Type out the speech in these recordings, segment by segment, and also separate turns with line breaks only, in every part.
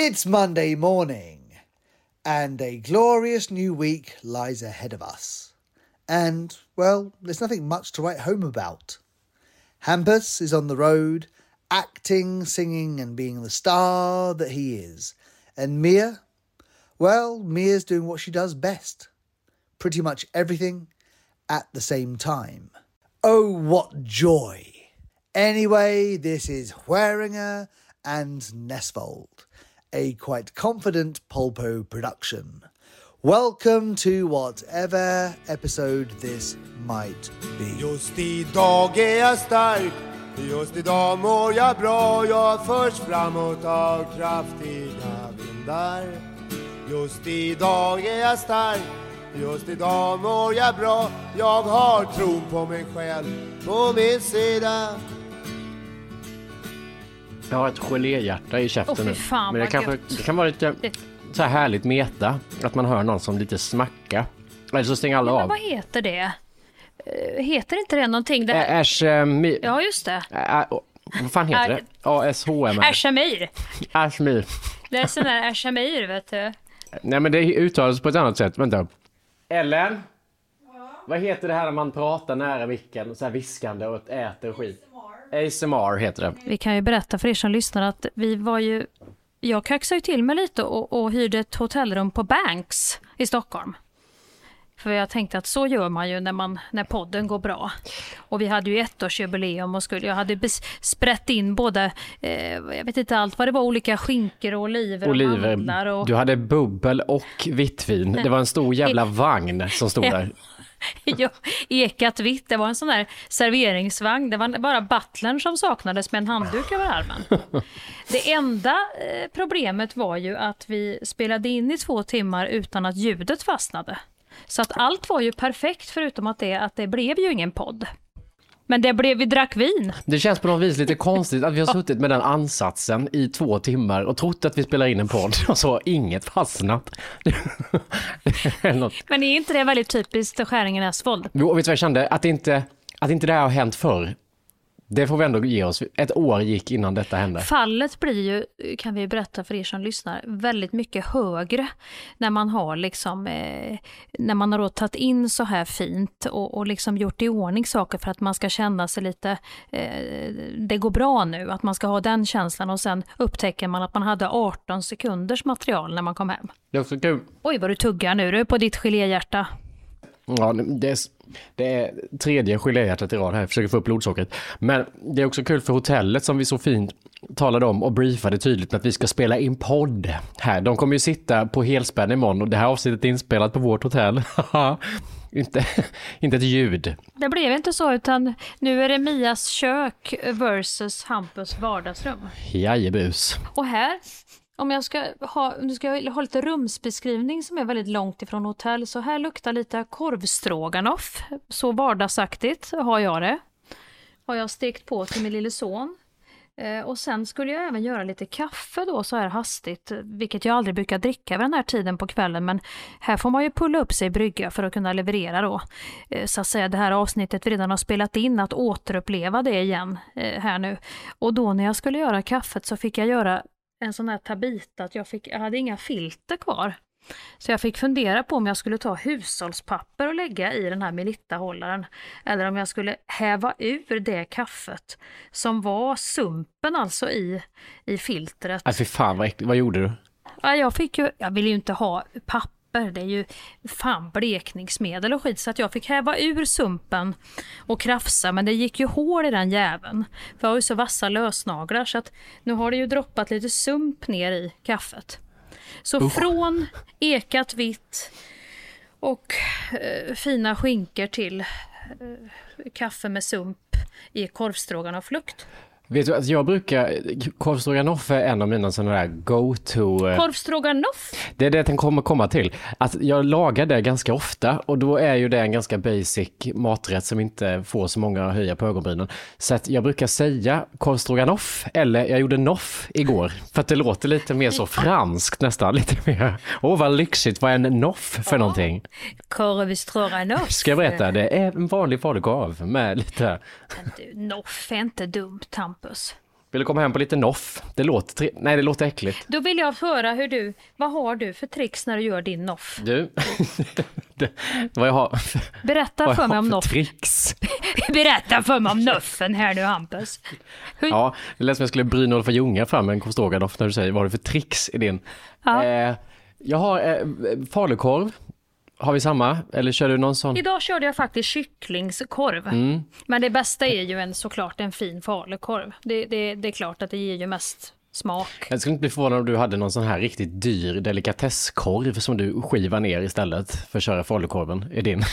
It's Monday morning, and a glorious new week lies ahead of us. And, well, there's nothing much to write home about. Hampus is on the road, acting, singing, and being the star that he is. And Mia? Well, Mia's doing what she does best pretty much everything at the same time. Oh, what joy! Anyway, this is Hueringer and Nesvold, a quite confident Polpo production. Welcome to whatever episode this might be.
Just idag är jag stark. Just idag mår jag bra. Jag förs framåt av kraftiga vindar. Just idag är jag stark. Just idag mår jag bra. Jag har tron på mig själv på min sida
Jag har ett geléhjärta i käften
fy
nu.
fan,
Men det, kanske, det kan vara lite så här härligt meta. Att man hör någon som lite smacka. Eller så stänger alla
Men
av.
vad heter det? Eh, Heter inte det någonting? Det...
Äh, mi-
Ja, just det.
ä- vad fan heter det? ASHM?
Ashamir.
Ashmir.
Det är sån där Ashamir, vet du.
Nej men det uttalas på ett annat sätt. Vänta. Ellen? Vad heter det här när man pratar nära micken? Så här viskande och äter skit? ASMR heter det.
Vi kan ju berätta för er som lyssnar att vi var ju... Jag kaxade ju till mig lite och, och hyrde ett hotellrum på Banks i Stockholm. För jag tänkte att så gör man ju när, man, när podden går bra. Och vi hade ju ettårsjubileum och skulle, jag hade sprätt in både, eh, jag vet inte allt vad det var, olika skinkor och oliver, och mandlar.
Oliver,
Och,
du hade bubbel och vitt vin. Det var en stor jävla vagn som stod där.
Ja, ekat vitt. Det var en sån där serveringsvagn. Det var bara butlern som saknades med en handduk över armen. Det enda eh, problemet var ju att vi spelade in i två timmar utan att ljudet fastnade. Så att allt var ju perfekt förutom att det, att det blev ju ingen podd. Men det blev, vi drack vin.
Det känns på något vis lite konstigt att vi har suttit med den ansatsen i två timmar och trott att vi spelar in en podd och så har inget fastnat. Är.
Men är inte det väldigt typiskt Skäringen Esvold?
Jo, vet du vad jag kände? Att inte, att inte det här har hänt förr. Det får vi ändå ge oss. Ett år gick innan detta hände.
Fallet blir ju, kan vi berätta för er som lyssnar, väldigt mycket högre när man har liksom, eh, när man har tagit in så här fint och, och liksom gjort i ordning saker för att man ska känna sig lite, eh, det går bra nu, att man ska ha den känslan och sen upptäcker man att man hade 18 sekunders material när man kom hem.
Det är också kul.
Oj vad du tuggar nu du på ditt geléhjärta.
Ja, det är, det är tredje geléhjärtat i rad här, jag försöker få upp blodsockret. Men det är också kul för hotellet som vi så fint talade om och briefade tydligt med att vi ska spela in podd här. De kommer ju sitta på helspänn imorgon och det här avsnittet är inspelat på vårt hotell. inte, inte ett ljud.
Det blev inte så utan nu är det Mias kök versus Hampus vardagsrum.
Jajebus.
Och här, om jag ska ha, nu ska jag ha lite rumsbeskrivning som är väldigt långt ifrån hotell, så här luktar lite korvstroganoff. Så vardagsaktigt har jag det. Har jag stekt på till min lille son. Eh, och sen skulle jag även göra lite kaffe då så här hastigt, vilket jag aldrig brukar dricka vid den här tiden på kvällen, men här får man ju pulla upp sig i brygga för att kunna leverera då. Eh, så att säga det här avsnittet vi redan har spelat in, att återuppleva det igen eh, här nu. Och då när jag skulle göra kaffet så fick jag göra en sån här tabita att jag, fick, jag hade inga filter kvar. Så jag fick fundera på om jag skulle ta hushållspapper och lägga i den här Melitta-hållaren. Eller om jag skulle häva ur det kaffet som var sumpen alltså i, i filtret.
Äh, fy fan vad äckligt. Vad gjorde du?
Ja, jag fick ju, jag ville ju inte ha papper, det är ju fan blekningsmedel och skit, så att jag fick häva ur sumpen och krafsa, men det gick ju hål i den jäveln. För jag har ju så vassa lösnaglar så att nu har det ju droppat lite sump ner i kaffet. Så från ekat vitt och eh, fina skinkor till eh, kaffe med sump i korvstroganoff lukt.
Vet du att jag brukar, korvstroganoff är en av mina sådana där go-to eh,
Korvstroganoff?
Det är det jag kommer komma till. Att jag lagar det ganska ofta och då är ju det en ganska basic maträtt som inte får så många att höja på ögonbrynen. Så att jag brukar säga korvstroganoff eller jag gjorde noff igår. För att det låter lite mer så franskt nästan. Lite mer, åh vad lyxigt, vad är en noff för någonting?
Korvstroganoff?
Ska jag berätta, det är en vanlig falukorv med lite,
du, noff är inte dumt, Hampus.
Vill du komma hem på lite noff? Det låter, nej det låter äckligt.
Då vill jag höra hur du, vad har du för tricks när du gör din noff?
Du, det, vad jag har,
Berätta
vad
för mig om
för
noff.
tricks.
Berätta för mig om noffen här nu Hampus. Hur,
Ja, det lät som jag skulle Brynolf Ljunga fram en korvstroganoff när du säger vad har du för tricks i din.
Ja.
Eh, jag har eh, falukorv. Har vi samma? Eller kör du någon sån?
Idag körde jag faktiskt kycklingskorv.
Mm.
Men det bästa är ju en, såklart en fin falukorv. Det, det, det är klart att det ger ju mest smak.
Jag skulle inte bli förvånad om du hade någon sån här riktigt dyr delikatesskorv som du skivar ner istället för att köra falukorven i din.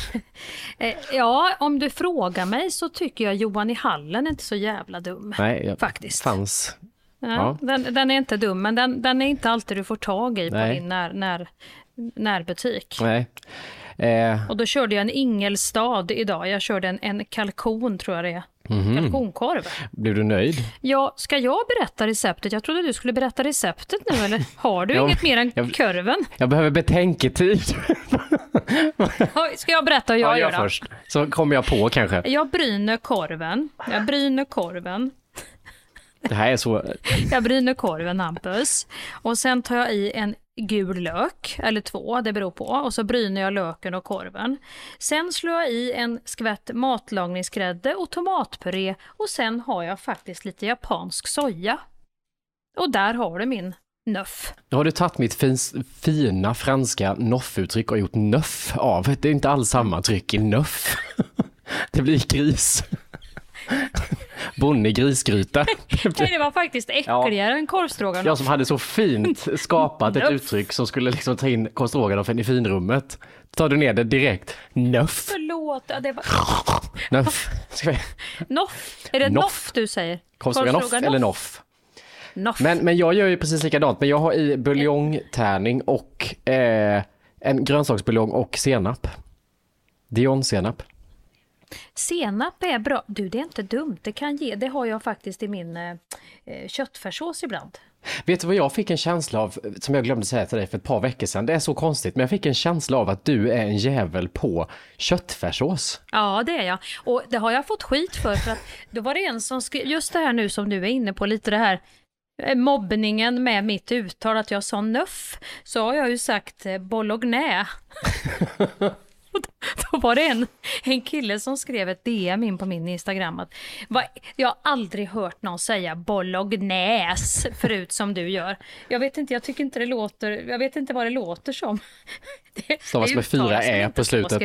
Eh, ja, om du frågar mig så tycker jag Johan i hallen är inte så jävla dum.
Nej, jag
Faktiskt.
fanns.
Ja,
Ja.
Den, den är inte dum, men den, den är inte alltid du får tag i på
Nej.
din när, när, närbutik.
Nej. Eh,
Och då körde jag en Ingelstad idag. Jag körde en, en kalkon, tror jag det är. Kalkonkorv.
blev du nöjd?
Ja, ska jag berätta receptet? Jag trodde du skulle berätta receptet nu, eller har du inget mer än
jag-
korven?
Jag behöver betänketid.
Ska jag berätta hur jag
Ja,
gör
jag
då?
först. Så kommer jag på kanske.
Jag bryner korven. Jag bryner korven.
Det här är så...
Jag bryner korven, Hampus. Och sen tar jag i en gul lök, eller två, det beror på. Och så bryner jag löken och korven. Sen slår jag i en skvätt matlagningsgrädde och tomatpuré. Och sen har jag faktiskt lite japansk soja. Och där har du min nöff.
Nu har du tagit mitt fins, fina franska noffuttryck och gjort nöff av. Det är inte alls samma tryck i nöff. Det blir gris. Bonnig grisgryta.
Nej, det var faktiskt äckligare än korvstroganoff.
Jag som hade så fint skapat ett uttryck som skulle liksom ta in korvstroganoffen i finrummet. Tar du ner det direkt. Nöff.
Förlåt, ja, det var...
Nöff. Vi...
Noff? Är det
Noff.
noff du säger?
Korvstroganoff eller noff?
Noff.
Men, men jag gör ju precis likadant, men jag har i buljongtärning och eh, en grönsaksbuljong och senap. Dijonsenap.
Senap är bra. Du, det är inte dumt. Det kan ge. Det har jag faktiskt i min eh, eh, köttfärssås ibland.
Vet du vad jag fick en känsla av, som jag glömde säga till dig för ett par veckor sedan, det är så konstigt, men jag fick en känsla av att du är en jävel på köttfärssås.
Ja, det är jag. Och det har jag fått skit för. för att då var det en som skrev, just det här nu som du är inne på, lite det här eh, mobbningen med mitt uttal, att jag sa nöff, så har jag ju sagt eh, bolognais. Och då- Då var det en, en kille som skrev ett DM in på min Instagram att vad, jag har aldrig hört någon säga bolognäs förut som du gör. Jag vet inte, jag tycker inte det låter, jag vet inte vad det låter som. Det,
Stavas med fyra
inte
på slutet.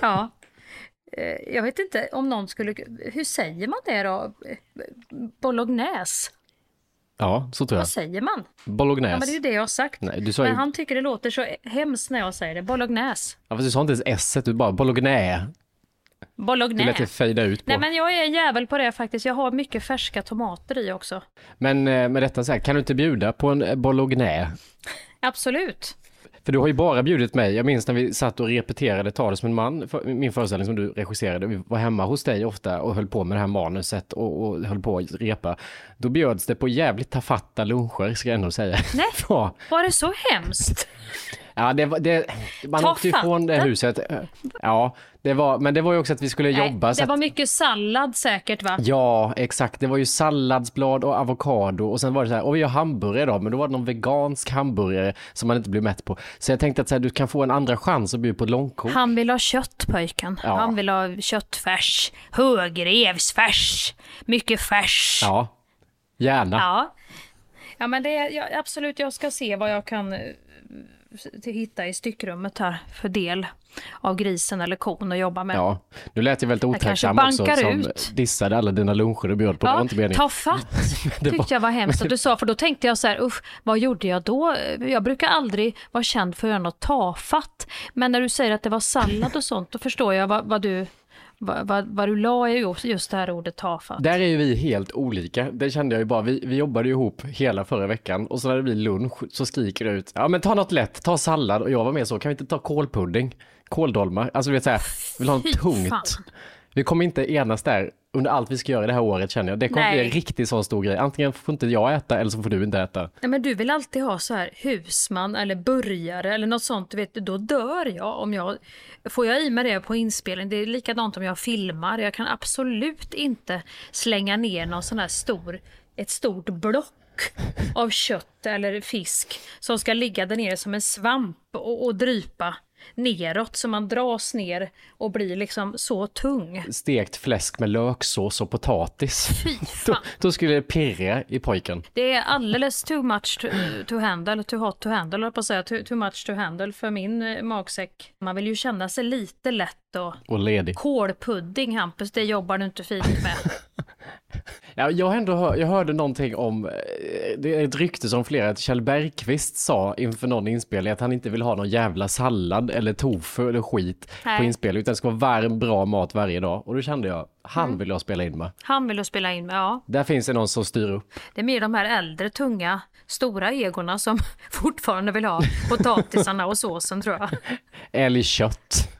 Ja. Eh, Jag vet inte om någon skulle, hur säger man det då? Bolognäs,
Ja, så tror jag.
vad säger man? Ja
Bolognese.
men det är ju det jag har sagt.
Nej, du sa
Men
ju...
han tycker det låter så hemskt när jag säger det, bolognäs.
Ja, fast du sa inte ens s du bara bolognese. Det
Bolognäs.
lät det fejda ut på.
Nej men jag är en jävel på det faktiskt. Jag har mycket färska tomater i också.
Men eh, med detta sagt, kan du inte bjuda på en bolognese?
Absolut.
För du har ju bara bjudit mig. Jag minns när vi satt och repeterade Ta det som en man, min föreställning som du regisserade. Vi var hemma hos dig ofta och höll på med det här manuset och, och höll på att repa. Då bjöds det på jävligt tafatta luncher, ska jag ändå säga.
Nej. Var det så hemskt?
Ja det var, det, man åkte ju från det huset. Ja, det var, men det var ju också att vi skulle jobba.
Nej,
så
det
att,
var mycket sallad säkert va?
Ja, exakt. Det var ju salladsblad och avokado och sen var det så här, och vi har hamburgare idag, men då var det någon vegansk hamburgare som man inte blev mätt på. Så jag tänkte att så här, du kan få en andra chans att bjuda på långkok.
Han vill ha kött pojken.
Ja.
Han vill ha köttfärs, högrevsfärs, mycket färs.
Ja, gärna.
Ja, ja men det ja, absolut, jag ska se vad jag kan eh, hitta i styckrummet här för del av grisen eller kon att jobba med.
Ja, nu lät jag väldigt otacksam också som
ut.
dissade alla dina luncher du bjöd på. det var inte meningen.
ta fatt
Det var-
tyckte jag var hemskt att du sa, för då tänkte jag så här, usch, vad gjorde jag då? Jag brukar aldrig vara känd för att göra något tafatt, men när du säger att det var sallad och sånt, då förstår jag vad, vad du vad, vad, vad du la i just- just det här ordet tafatt.
Där är ju vi helt olika. Det kände jag ju bara. Vi, vi jobbade ju ihop hela förra veckan och så när det blir lunch så skriker du ut, ja men ta något lätt, ta sallad och jag var med så, kan vi inte ta kålpudding? Kåldolmar, alltså du vet såhär, vill ha en tungt. Vi kommer inte enas där under allt vi ska göra det här året känner jag. Det kommer bli en riktigt sån stor grej. Antingen får inte jag äta eller så får du inte äta.
Nej, men du vill alltid ha så här husman eller burgare eller något sånt, du vet, då dör jag om jag... Får jag i mig det på inspelning, det är likadant om jag filmar, jag kan absolut inte slänga ner någon sån här stor ett stort block av kött eller fisk som ska ligga där nere som en svamp och, och drypa neråt så man dras ner och blir liksom så tung.
Stekt fläsk med löksås och potatis.
Fy
Då,
fan.
då skulle det pirra i pojken.
Det är alldeles too much to, to handle, too hot to handle, på att säga, too, too much to handle för min eh, magsäck. Man vill ju känna sig lite lätt och
Och ledig.
kålpudding Hampus, det jobbar du inte fint med.
Ja, jag, ändå hör, jag hörde någonting om, eh, det är ett rykte som flera, att Kjell Bergqvist sa inför någon inspelning att han inte vill ha någon jävla sallad eller tofu eller skit
Nej.
på inspelning, utan det ska vara varm, bra mat varje dag. Och då kände jag, han vill jag spela in med.
Han vill du spela in med, ja.
Där finns det någon som styr upp.
Det är mer de här äldre, tunga, stora egorna som fortfarande vill ha potatisarna och såsen tror jag.
Älgkött.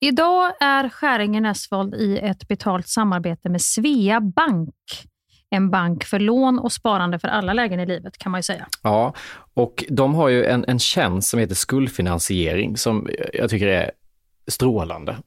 Idag är Skäringen Esvold i ett betalt samarbete med Svea Bank. En bank för lån och sparande för alla lägen i livet kan man ju säga.
Ja, och de har ju en, en tjänst som heter skuldfinansiering som jag tycker är strålande,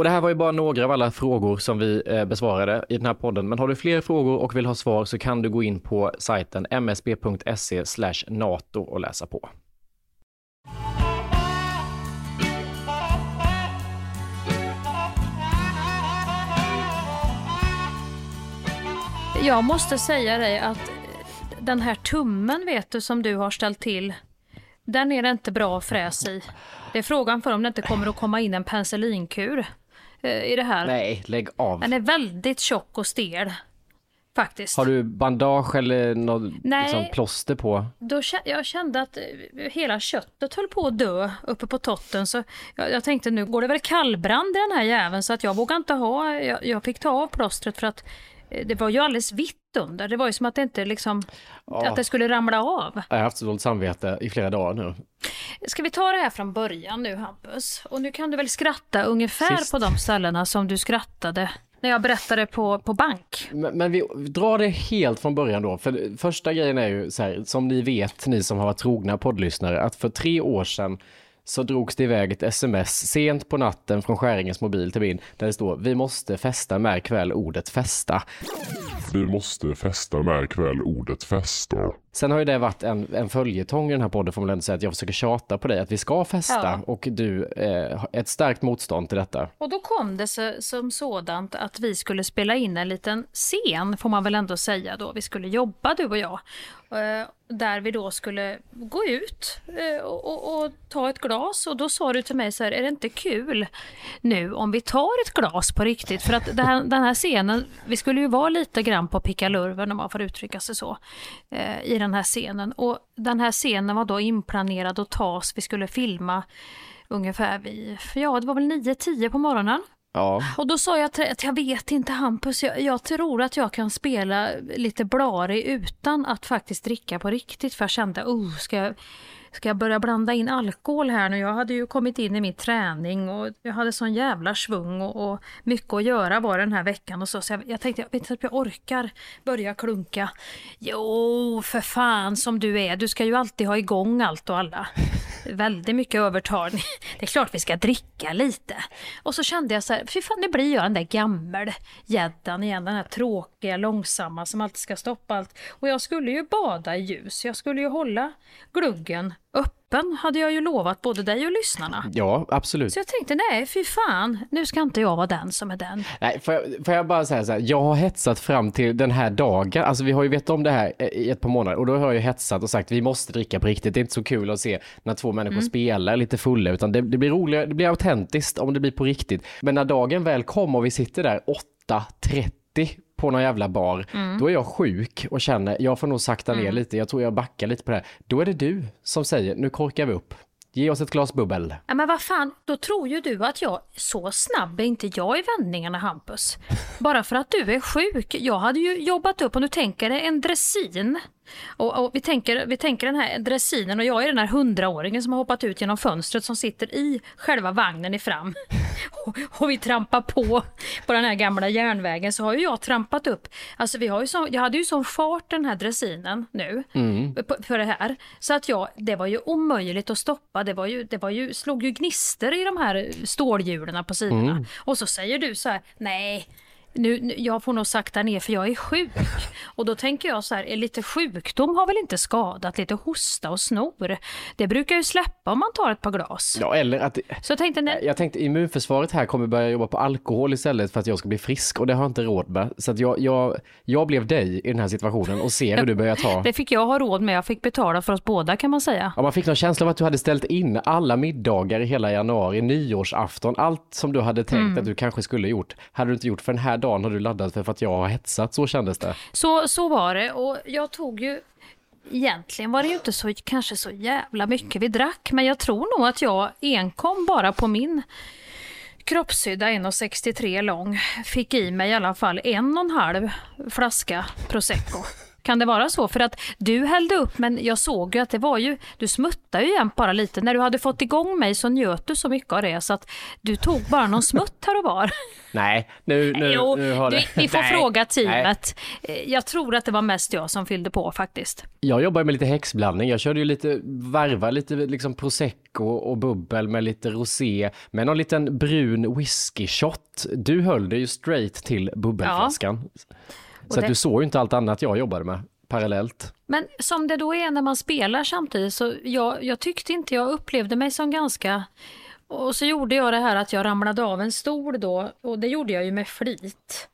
Och det här var ju bara några av alla frågor som vi eh, besvarade i den här podden. Men har du fler frågor och vill ha svar så kan du gå in på sajten msb.se nato och läsa på.
Jag måste säga dig att den här tummen vet du som du har ställt till, den är det inte bra fräs i. Det är frågan för om det inte kommer att komma in en penicillinkur i det här.
Nej, lägg av.
Den är väldigt tjock och stel. Faktiskt.
Har du bandage eller något liksom, plåster på?
Då, jag kände att eh, hela köttet höll på att dö uppe på totten. Så jag, jag tänkte nu går det väl kallbrand i den här jäveln så att jag vågar inte ha, jag, jag fick ta av plåstret för att eh, det var ju alldeles vitt under. Det var ju som att det inte liksom, ja. att det skulle ramla av.
Jag har haft så dåligt samvete i flera dagar nu.
Ska vi ta det här från början nu Hampus? Och nu kan du väl skratta ungefär Sist. på de ställena som du skrattade när jag berättade på, på bank.
Men, men, vi drar det helt från början då. För första grejen är ju så här, som ni vet, ni som har varit trogna poddlyssnare, att för tre år sedan så drogs det iväg ett sms sent på natten från Skäringens mobil till min där det står vi måste festa med kväll ordet festa.
Vi måste festa med kväll ordet festa.
Sen har ju det varit en, en följetong i den här podden får man ändå säga att jag försöker tjata på dig att vi ska festa ja. och du eh, ett starkt motstånd till detta.
Och då kom det så, som sådant att vi skulle spela in en liten scen får man väl ändå säga då. Vi skulle jobba du och jag. Eh, där vi då skulle gå ut eh, och, och, och, ta ett glas och då sa du till mig så här, är det inte kul nu om vi tar ett glas på riktigt? För att här, den här scenen, vi skulle ju vara lite grann på pickalurven om man får uttrycka sig så, eh, i den här scenen. Och den här scenen var då inplanerad att tas, vi skulle filma ungefär vid, ja det var väl 9-10 på morgonen.
Ja.
Och då sa jag att jag vet inte Hampus, jag, jag tror att jag kan spela lite blarig utan att faktiskt dricka på riktigt. För jag kände, oh, ska jag, ska jag börja blanda in alkohol här nu? Jag hade ju kommit in i min träning och jag hade sån jävla svung och, och mycket att göra var den här veckan och så. Så jag, jag tänkte, jag vet inte att jag orkar börja klunka. Jo, för fan som du är, du ska ju alltid ha igång allt och alla väldigt mycket övertalning. Det är klart vi ska dricka lite. Och så kände jag så här, fy fan nu blir jag den där gammelgäddan igen, den här tråkiga, långsamma som alltid ska stoppa allt. Och jag skulle ju bada i ljus, jag skulle ju hålla gluggen öppen hade jag ju lovat både dig och lyssnarna.
Ja, absolut.
Så jag tänkte, nej, fy fan, nu ska inte jag vara den som är den.
Nej, får jag, får jag bara säga så här, jag har hetsat fram till den här dagen, alltså vi har ju vetat om det här i ett par månader och då har jag hetsat och sagt vi måste dricka på riktigt, det är inte så kul att se när två människor mm. spelar lite fulla, utan det, det blir roligare, det blir autentiskt om det blir på riktigt. Men när dagen väl kom och vi sitter där 8.30 på någon jävla bar, mm. då är jag sjuk och känner, jag får nog sakta ner mm. lite, jag tror jag backar lite på det här. Då är det du som säger, nu korkar vi upp. Ge oss ett glas bubbel.
Ja, men vad fan, då tror ju du att jag, så snabb är inte jag i vändningarna Hampus. Bara för att du är sjuk. Jag hade ju jobbat upp, om du tänker dig en dressin Och, och vi, tänker, vi tänker den här dressinen och jag är den här hundraåringen som har hoppat ut genom fönstret som sitter i själva vagnen i fram. Och, och vi trampar på på den här gamla järnvägen så har ju jag trampat upp. Alltså vi har ju så, jag hade ju sån fart den här dressinen nu på, för det här. Så att jag, det var ju omöjligt att stoppa. Det var ju, det var ju, slog ju gnister i de här stålhjulen på sidorna. Och så säger du så här, nej nu, jag får nog sakta ner för jag är sjuk. Och då tänker jag så här, är lite sjukdom har väl inte skadat, lite hosta och snor. Det brukar ju släppa om man tar ett par glas.
Ja, eller att...
Så jag tänkte, nej,
Jag tänkte immunförsvaret här kommer börja jobba på alkohol istället för att jag ska bli frisk och det har jag inte råd med. Så att jag, jag, jag blev dig i den här situationen och ser hur du börjar ta.
det fick jag ha råd med, jag fick betala för oss båda kan man säga.
Ja, man fick någon känsla av att du hade ställt in alla middagar i hela januari, nyårsafton, allt som du hade tänkt att du kanske skulle gjort, hade du inte gjort för den här dagen har du laddat för, för att jag har hetsat, så kändes det.
Så, så var det och jag tog ju Egentligen var det ju inte så, kanske så jävla mycket vi drack, men jag tror nog att jag enkom bara på min kroppshydda 1,63 lång fick i mig i alla fall en och en halv flaska prosecco. Kan det vara så? För att du hällde upp, men jag såg ju att det var ju, du smuttade ju jämt bara lite. När du hade fått igång mig så njöt du så mycket av det så att du tog bara någon smutt här och var.
Nej, nu, nu,
jo,
nu har det...
ni får
Nej,
fråga
nej.
teamet. Eh, Jag tror att det var mest jag som fyllde på faktiskt.
Jag jobbar med lite häxblandning. Jag körde ju lite, varva lite liksom prosecco och bubbel med lite rosé med någon liten brun whisky shot. Du höll det ju straight till bubbelflaskan. Så
det-
du såg ju inte allt annat jag jobbade med parallellt.
Men som det då är när man spelar samtidigt så jag, jag tyckte inte, jag upplevde mig som ganska... Och så gjorde jag det här att jag ramlade av en stol då och det gjorde jag ju med flit.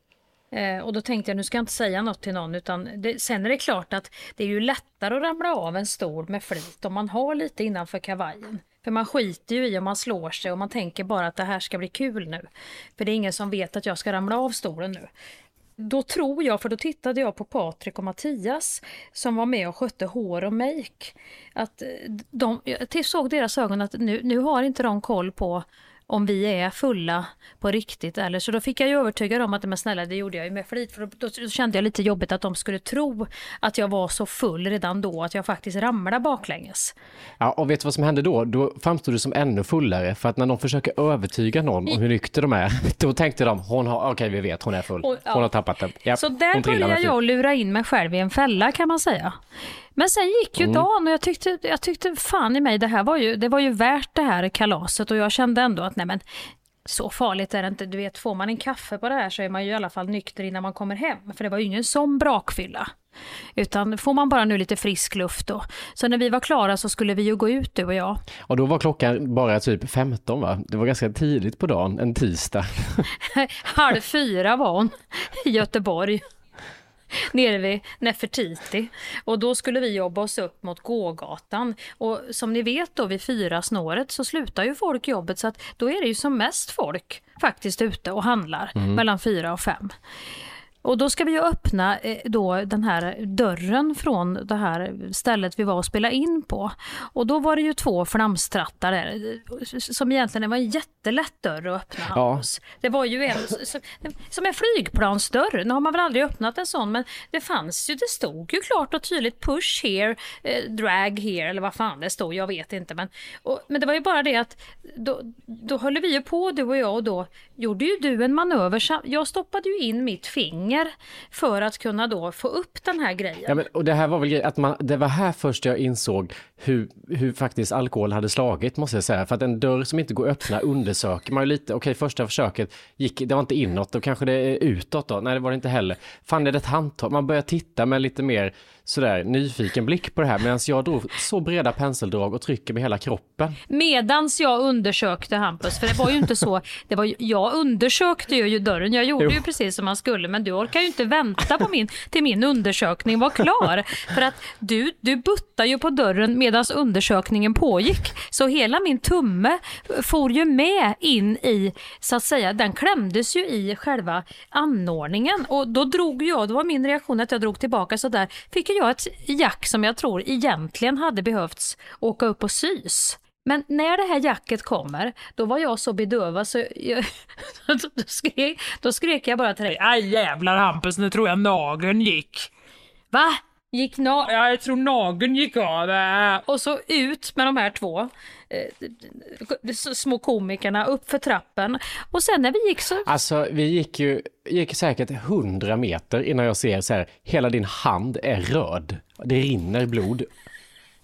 Eh, och då tänkte jag nu ska jag inte säga något till någon utan det, sen är det klart att det är ju lättare att ramla av en stol med flit om man har lite innanför kavajen. För man skiter ju i om man slår sig och man tänker bara att det här ska bli kul nu. För det är ingen som vet att jag ska ramla av stolen nu. Då tror jag, för då tittade jag på Patrik och Mattias som var med och skötte hår och make. Att eh, de, jag såg deras ögon att nu, nu har inte de koll på om vi är fulla på riktigt eller så då fick jag ju övertyga dem att men snälla det gjorde jag ju med flit för då, då, då kände jag lite jobbigt att de skulle tro att jag var så full redan då att jag faktiskt ramlade baklänges.
Ja, och vet du vad som hände då? Då framstod du som ännu fullare för att när de försöker övertyga någon om hur nykter de är, då tänkte de, hon har, okej vi vet, hon är full.
Och- ja.
Hon har tappat den. Ja,
Så där började jag lura in mig själv i en fälla kan man säga. Men sen gick ju dagen och jag tyckte, jag tyckte fan i mig, det här var ju, det var ju värt det här kalaset och jag kände ändå att nej men så farligt är det inte. Du vet, får man en kaffe på det här så är man ju i alla fall nykter innan man kommer hem. För det var ju ingen sån brakfylla. Utan får man bara nu lite frisk luft då. Så när vi var klara så skulle vi ju gå ut du och jag.
Och då var klockan bara typ 15 va? Det var ganska tidigt på dagen, en tisdag.
Halv fyra var hon i Göteborg. Nere vid Nefertiti. Och då skulle vi jobba oss upp mot gågatan. Och som ni vet då vid fyra snåret så slutar ju folk jobbet så att då är det ju som mest folk faktiskt ute och handlar mellan fyra och fem. Och då ska vi ju öppna eh, då den här dörren från det här stället vi var och spelade in på. Och då var det ju två flamstrattar där, eh, som egentligen var en jättelätt dörr att öppna.
Ja.
Det var ju en, som, en flygplansdörr. Nu har man väl aldrig öppnat en sån, men det fanns ju, det stod ju klart och tydligt push here, eh, drag here, eller vad fan det stod, jag vet inte. Men, och, men det var ju bara det att då, då höll vi ju på du och jag och då gjorde ju du en manöver. Jag stoppade ju in mitt finger för att kunna då få upp den här grejen.
Ja, men, och det här var väl grejen, att man, det var här först jag insåg hur, hur faktiskt alkohol hade slagit, måste jag säga. För att en dörr som inte går att öppna undersöker man ju lite. Okej, första försöket gick, det var inte inåt, då kanske det är utåt då. Nej, det var det inte heller. Fan, är det ett handtag? Man börjar titta med lite mer sådär nyfiken blick på det här, medan jag drog så breda penseldrag och trycker med hela kroppen.
Medans jag undersökte Hampus, för det var ju inte så, det var jag undersökte ju dörren, jag gjorde
Jo.
ju precis som man skulle, men du orkar ju inte vänta på min, till min undersökning var klar. För att du, du buttar ju på dörren medans undersökningen pågick. Så hela min tumme for ju med in i, så att säga, den klämdes ju i själva anordningen. Och då drog jag, då var min reaktion att jag drog tillbaka så där fick jag ett jack som jag tror egentligen hade behövts åka upp och sys. Men när det här jacket kommer, då var jag så bedövad så jag, då, skrek, då skrek jag bara till dig. Aj jävlar Hampus, nu tror jag nageln gick. Va? Gick na- ja, jag tror nageln gick av. äh. Och så ut med de här två eh, små komikerna upp för trappen. Och sen när vi gick så...
Alltså, vi gick ju gick säkert 100 meter innan jag ser så här, hela din hand är röd. Det rinner blod.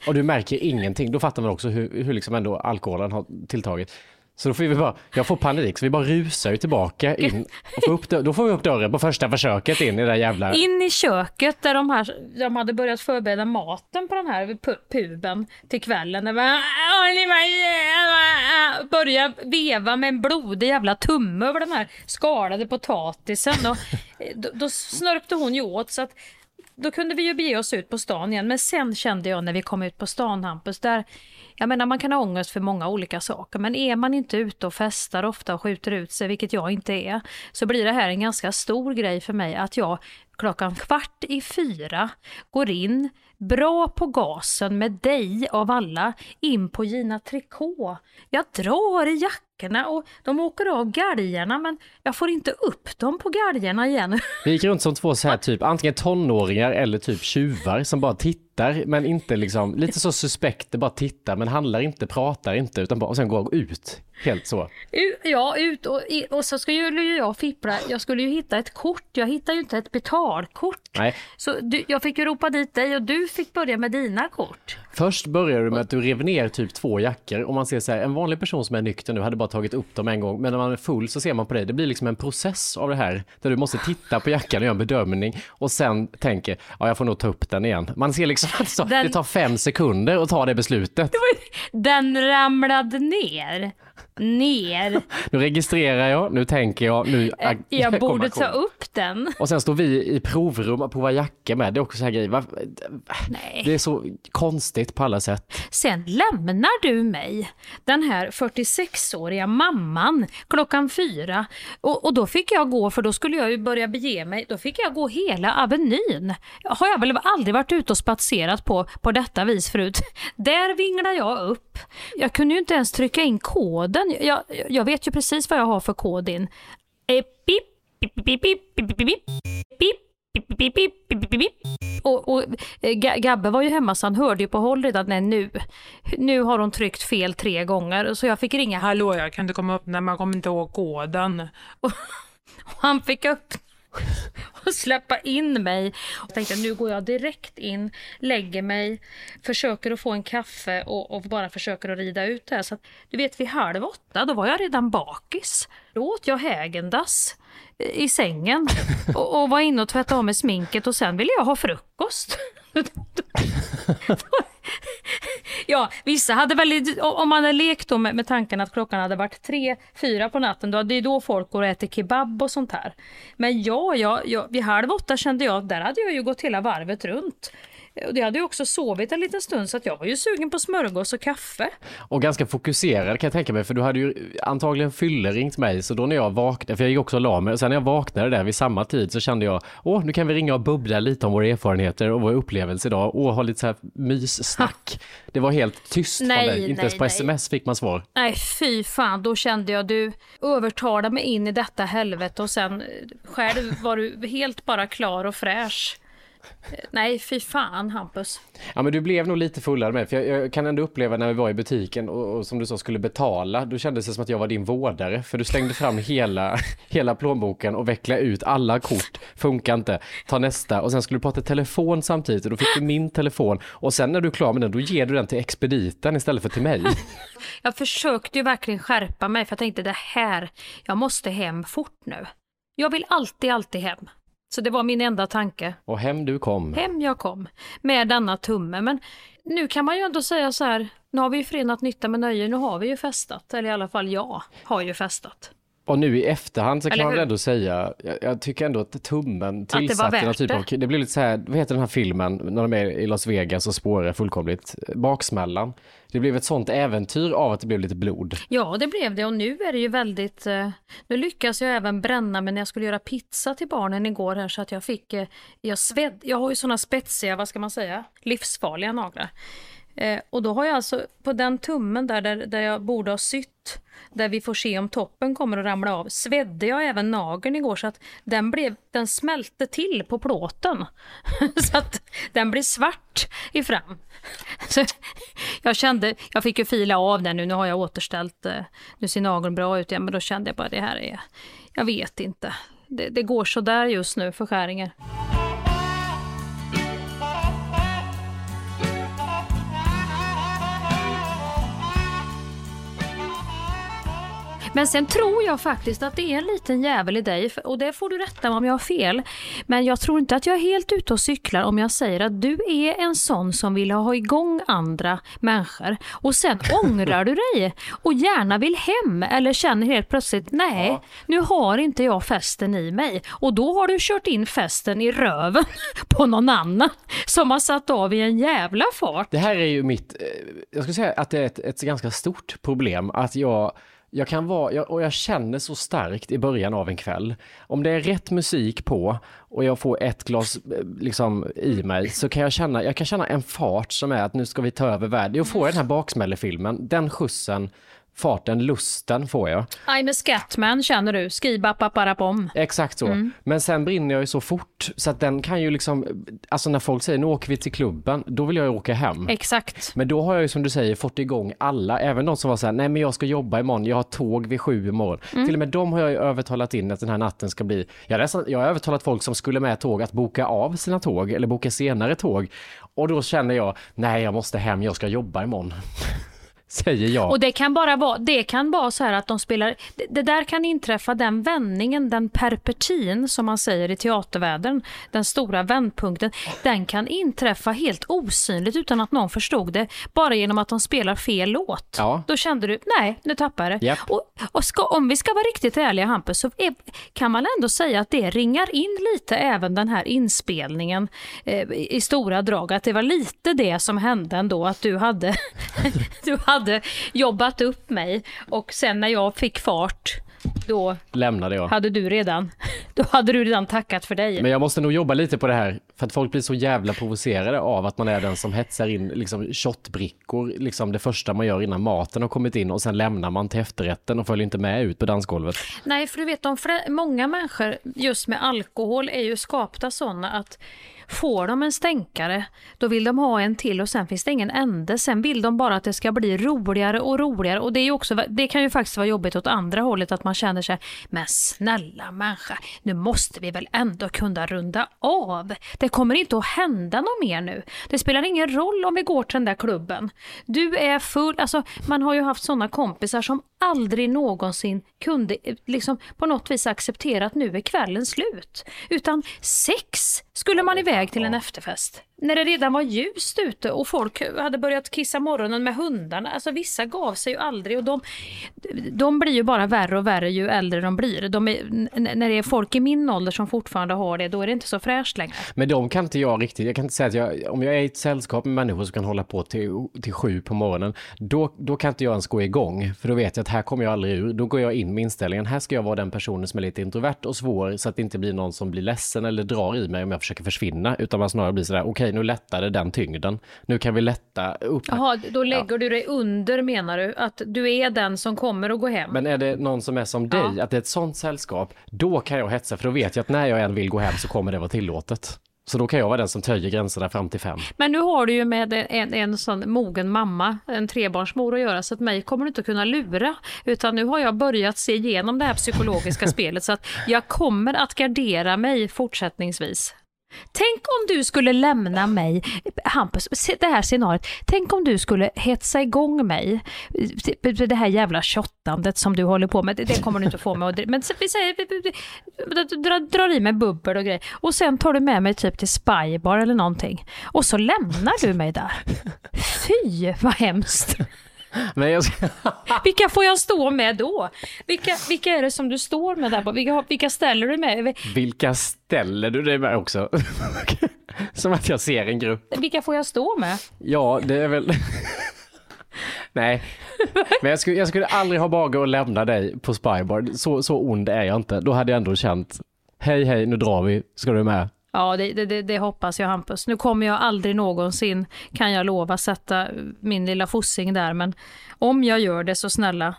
Och du märker ingenting. Då fattar man också hur, hur liksom ändå alkoholen har tilltagit. Så då får vi bara, jag får panik, så vi bara rusar ju tillbaka in. Och får upp, då får vi upp dörren på första försöket in i det där jävla...
In i köket där de, här, de hade börjat förbereda maten på den här pu- puben till kvällen. Det var, börja veva med en blodig jävla tumme över den här skalade potatisen. Och eh, då, då snörpte hon ju åt så att då kunde vi ju bege oss ut på stan igen. Men sen kände jag när vi kom ut på stan, Hampus, där jag menar man kan ha ångest för många olika saker, men är man inte ute och festar ofta och skjuter ut sig, vilket jag inte är, så blir det här en ganska stor grej för mig att jag klockan kvart i fyra går in, bra på gasen med dig av alla, in på Gina Tricot. Jag drar i jackorna och de åker av galgarna men jag får inte upp dem på galgarna igen.
Vi gick runt som två så här typ, antingen tonåringar eller typ tjuvar som bara tittar, men inte liksom, lite så suspekter, bara tittar, men handlar inte, pratar inte, utan bara, och sen går ut. Helt så.
Ja, ut och, och så skulle ju jag fippla. Jag skulle ju hitta ett kort. Jag hittade ju inte ett betalkort.
Nej.
Så du, jag fick ju ropa dit dig och du fick börja med dina kort.
Först började du med att du rev ner typ två jackor och man ser så här, en vanlig person som är nykter nu hade bara tagit upp dem en gång, men när man är full så ser man på dig, det blir liksom en process av det här, där du måste titta på jackan och göra en bedömning och sen tänker, ja jag får nog ta upp den igen. Man ser liksom att så,
Den-
det tar fem sekunder att ta det beslutet.
Den ramlade ner. Ner.
Nu registrerar jag, nu tänker jag, nu
Eh, Jag borde ta upp den.
Och sen står vi i provrum och provar jackor med, det är också så här grejer. Va?
Nej.
Det är så konstigt på alla sätt.
Sen lämnar du mig, den här 46-åriga mamman, klockan fyra. Och, och då fick jag gå, för då skulle jag ju börja bege mig, då fick jag gå hela Avenyn. Har jag väl aldrig varit ute och spatserat på, på detta vis förut. Där vinglar jag upp. Jag kunde ju inte ens trycka in koden. Jag, jag vet ju precis vad jag har för kod in. Pip, pip, pip, pip, pip, pip, pip. Bip, bip, bip, och, och Gabbe var ju hemma så han hörde ju på håll redan Nej, nu. Nu har hon tryckt fel tre gånger så jag fick ringa. Hallå jag kan inte komma upp när man kommer inte ihåg koden. Och, och han fick öppna och släppa in mig. Och tänkte nu går jag direkt in, lägger mig, försöker att få en kaffe och, och bara försöker att rida ut det här. Så att, du vet vid halv åtta, då var jag redan bakis. Då åt jag Hägendas i sängen och, och var inne och tvättade av mig sminket och sen ville jag ha frukost. Ja, vissa hade väl, om man hade lekt då med, med tanken att klockan hade varit tre, fyra på natten, då, det är då folk går och äter kebab och sånt här. Men ja, ja, ja, vid halv åtta kände jag, där hade jag ju gått hela varvet runt. Och det hade ju också sovit en liten stund så att jag var ju sugen på smörgås och kaffe.
Och ganska fokuserad kan jag tänka mig, för du hade ju antagligen fylleringt mig, så då när jag vaknade, för jag gick också och la mig, och sen när jag vaknade där vid samma tid så kände jag, åh, nu kan vi ringa och bubbla lite om våra erfarenheter och vår upplevelse idag, och ha lite så här myssnack. Det var helt tyst
Nej,
från dig, inte
nej,
ens på
nej.
sms fick man svar.
Nej, fy fan, då kände jag du övertalade mig in i detta helvete och sen eh, själv var du helt bara klar och fräsch. Nej, fy fan Hampus.
Ja men du blev nog lite fullare med, för jag, jag kan ändå uppleva när vi var i butiken och, och som du sa skulle betala, då kändes det som att jag var din vårdare, för du slängde fram hela, hela plånboken och vecklade ut alla kort, funkar inte, ta nästa och sen skulle du prata telefon samtidigt och då fick du min telefon och sen när du är klar med den då ger du den till expediten istället för till mig.
Jag försökte ju verkligen skärpa mig för jag tänkte det här, jag måste hem fort nu. Jag vill alltid, alltid hem. Så det var min enda tanke.
Och hem du kom.
Hem jag kom med denna tumme. Men nu kan man ju ändå säga så här, nu har vi ju förenat nytta med nöje, nu har vi ju festat. Eller i alla fall jag har ju festat.
Och nu i efterhand så kan
Eller
man väl
hur?
ändå säga, jag, jag tycker ändå att tummen
det var
tillsatte någon typ av,
det.
det blir lite så här, vad heter den här filmen, när de är i Las Vegas och spårar fullkomligt, baksmällan. Det blev ett sånt äventyr av att det blev lite blod.
Ja, det blev det och nu är det ju väldigt... Eh, nu lyckas jag även bränna när jag skulle göra pizza till barnen igår här så att jag fick... Eh, jag, sved, jag har ju såna spetsiga, vad ska man säga, livsfarliga naglar. Eh, och då har jag alltså på den tummen där, där, där jag borde ha sytt, där vi får se om toppen kommer att ramla av, svedde jag även nageln igår så att den, blev, den smälte till på plåten. så att den blir svart i fram. Så jag kände, jag fick ju fila av den nu, nu har jag återställt, eh, nu ser nageln bra ut igen, men då kände jag bara det här är, jag vet inte. Det, det går så där just nu för skäringar. Men sen tror jag faktiskt att det är en liten jävel i dig och det får du rätta mig om jag har fel. Men jag tror inte att jag är helt ute och cyklar om jag säger att du är en sån som vill ha igång andra människor och sen ångrar du dig och gärna vill hem eller känner helt plötsligt nej, ja. nu har inte jag festen i mig och då har du kört in festen i röven på någon annan som har satt av i en jävla fart.
Det här är ju mitt, eh, jag skulle säga att det är ett, ett ganska stort problem att jag jag kan vara, jag, och jag känner så starkt i början av en kväll. Om det är rätt musik på och jag får ett glas eh, liksom i mig så kan jag känna, jag kan känna en fart som är att nu ska vi ta över världen. Jag får den här baksmällefilmen, den skjutsen farten, lusten får jag.
I'm a scatman känner du, skribapaparapom.
Exakt så. Mm. Men sen brinner jag ju så fort så att den kan ju liksom, alltså när folk säger nu åker vi till klubben, då vill jag ju åka hem.
Exakt.
Men då har jag ju som du säger fått igång alla, även de som var så här, nej men jag ska jobba imorgon, jag har tåg vid sju imorgon. Mm. Till och med dem har jag ju övertalat in att den här natten ska bli, jag har, jag har övertalat folk som skulle med tåg att boka av sina tåg eller boka senare tåg. Och då känner jag, nej jag måste hem, jag ska jobba imorgon. Säger jag.
Och det kan bara vara, det kan vara så här att de spelar, det, det, där kan inträffa den vändningen, den perpetin som man säger i teatervärlden, den stora vändpunkten, den kan inträffa helt osynligt utan att någon förstod det, bara genom att de spelar fel låt. Ja. Då kände du, nej, nu tappar jag det. Yep. Och, och ska, om vi ska vara riktigt ärliga Hampus, så är, kan man ändå säga att det ringar in lite även den här inspelningen eh, i stora drag, att det var lite det som hände ändå, att du hade, du hade hade jobbat upp mig och sen när jag fick fart då
lämnade jag.
Hade du redan, då hade du redan tackat för dig.
Men jag måste nog jobba lite på det här för att folk blir så jävla provocerade av att man är den som hetsar in liksom shotbrickor, liksom det första man gör innan maten har kommit in och sen lämnar man till efterrätten och följer inte med ut på dansgolvet.
Nej, för du vet, de många människor just med alkohol är ju skapta sådana att Får de en stänkare, då vill de ha en till och sen finns det ingen ände. Sen vill de bara att det ska bli roligare och roligare. Och det, är också, det kan ju faktiskt vara jobbigt åt andra hållet att man känner sig, men snälla människa, nu måste vi väl ändå kunna runda av. Det kommer inte att hända något mer nu. Det spelar ingen roll om vi går till den där klubben. Du är full, alltså man har ju haft sådana kompisar som aldrig någonsin kunde eh, liksom på något vis acceptera att nu är kvällen slut. Utan sex skulle man iväg till en efterfest när det redan var ljust ute och folk hade börjat kissa morgonen med hundarna. Alltså vissa gav sig ju aldrig och de, de blir ju bara värre och värre ju äldre de blir. De är, när det är folk i min ålder som fortfarande har det, då är det inte så fräscht längre.
Men de kan inte jag riktigt, jag kan inte säga att jag, om jag är i ett sällskap med människor som kan hålla på till, till sju på morgonen, då, då kan inte jag ens gå igång, för då vet jag att här kommer jag aldrig ur. Då går jag in med inställningen, här ska jag vara den personen som är lite introvert och svår, så att det inte blir någon som blir ledsen eller drar i mig om jag försöker försvinna, utan man snarare blir sådär, okej okay, nu lättade den tyngden. Nu kan vi lätta upp.
Jaha, då lägger ja. du dig under menar du? Att du är den som kommer att gå hem?
Men är det någon som är som dig, ja. att det är ett sånt sällskap, då kan jag hetsa, för då vet jag att när jag än vill gå hem så kommer det vara tillåtet. Så då kan jag vara den som töjer gränserna fram till fem.
Men nu har du ju med en, en sån mogen mamma, en trebarnsmor att göra, så att mig kommer du inte kunna lura. Utan nu har jag börjat se igenom det här psykologiska spelet, så att jag kommer att gardera mig fortsättningsvis. Tänk om du skulle lämna mig, Hampus, det här scenariot. Tänk om du skulle hetsa igång mig, typ det här jävla shottandet som du håller på med, det kommer du inte få mig att Men vi säger, drar i mig bubbel och grejer. Och sen tar du med mig typ till Spybar eller någonting. Och så lämnar du mig där. Fy vad hemskt. Men jag ska... vilka får jag stå med då? Vilka, vilka är det som du står med där? Vilka, vilka ställer du med?
Vilka ställer du dig med också? som att jag ser en grupp.
Vilka får jag stå med?
Ja, det är väl... Nej, men jag skulle, jag skulle aldrig ha mage att lämna dig på Spybar. Så, så ond är jag inte. Då hade jag ändå känt, hej hej, nu drar vi, ska du med?
Ja, det, det, det, hoppas jag Hampus. Nu kommer jag aldrig någonsin, kan jag lova, sätta min lilla fossing där, men om jag gör det så snälla,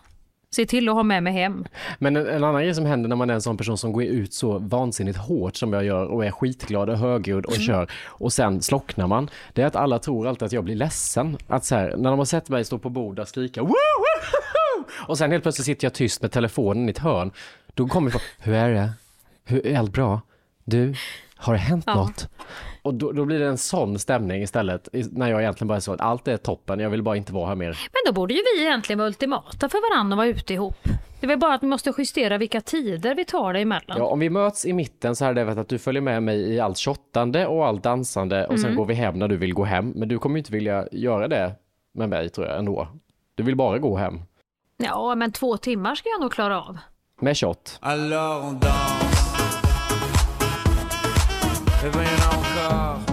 se till att ha med mig hem.
Men en, en annan grej som händer när man är en sån person som går ut så vansinnigt hårt som jag gör och är skitglad och högljudd och kör och sen slocknar man. Det är att alla tror alltid att jag blir ledsen. Att så här, när de har sett mig stå på bordet och skrika woo, och sen helt plötsligt sitter jag tyst med telefonen i ett hörn. Då kommer det hur är det? Hur, är allt bra? Du, har det hänt
Ja.
något? Och då, då blir det en sån stämning istället, när jag egentligen bara är så att allt är toppen, jag vill bara inte vara här mer.
Men då borde ju vi egentligen vara ultimata för varandra och vara ute ihop. Det är väl bara att vi måste justera vilka tider vi tar det emellan.
Ja, om vi möts i mitten så hade det varit att du följer med mig i allt shottande och allt dansande och sen går vi hem när du vill gå hem. Men du kommer ju inte vilja göra det med mig tror jag ändå. Du vill bara gå hem.
Ja, men två timmar ska jag nog klara av.
Med shot.
Eh bien carro.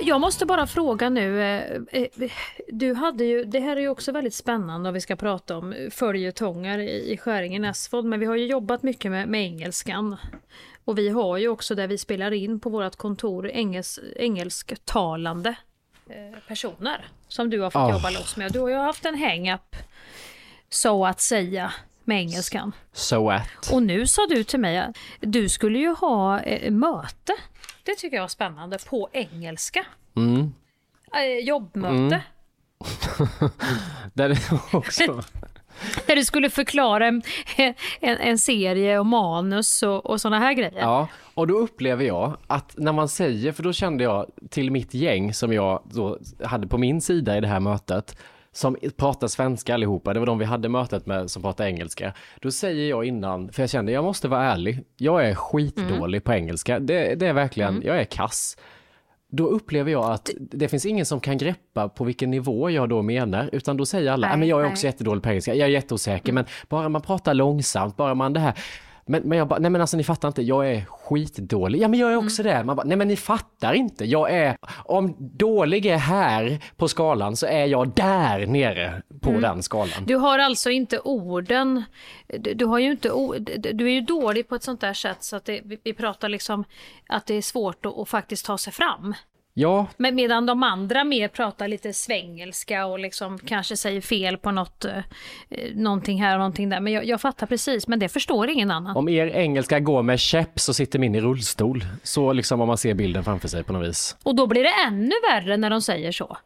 Du, jag måste bara fråga nu. eh, eh, Du hade ju, det här är ju också väldigt spännande om vi ska prata om följetongar i i Skäringen Esfold, men vi har ju jobbat mycket med, med engelskan. Och vi har ju också där vi spelar in på vårt kontor engels, engelsktalande eh, personer som du har fått
Ah.
jobba loss med. Du har ju haft en hang-up, så att säga, med engelskan.
So at.
Och nu sa du till mig att du skulle ju ha eh, möte. Det tycker jag var spännande, på engelska.
Mm.
Eh, jobbmöte.
Där det också...
Där du skulle förklara en, en, en serie och manus och, och sådana här grejer.
Ja, och då upplever jag att när man säger, för då kände jag till mitt gäng som jag då hade på min sida i det här mötet, som pratar svenska allihopa, det var de vi hade mötet med som pratar engelska. Då säger jag innan, för jag kände jag måste vara ärlig, jag är skitdålig på engelska, det, det är verkligen, jag är kass. Då upplever jag att det finns ingen som kan greppa på vilken nivå jag då menar, utan då säger alla,
Nej,
men jag är
nej.
också jättedålig på engelska, jag är jätteosäker, men bara man pratar långsamt, bara man det här, men, men jag bara, nej men alltså ni fattar inte, jag är skitdålig. Ja men jag är också det. Man bara, nej men ni fattar inte, jag är, om dålig är här på skalan så är jag där nere på den skalan.
Du har alltså inte orden, du, du har ju inte du är ju dålig på ett sånt där sätt så att det, vi, vi pratar liksom att det är svårt att, att faktiskt ta sig fram.
Ja,
Men medan de andra mer pratar lite svengelska och liksom kanske säger fel på något, eh, någonting här och någonting där. Men jag, jag fattar precis, men det förstår ingen annan.
om er engelska går med käpp så sitter min i rullstol. Så liksom om man ser bilden framför sig på något vis.
Och då blir det ännu värre när de säger så.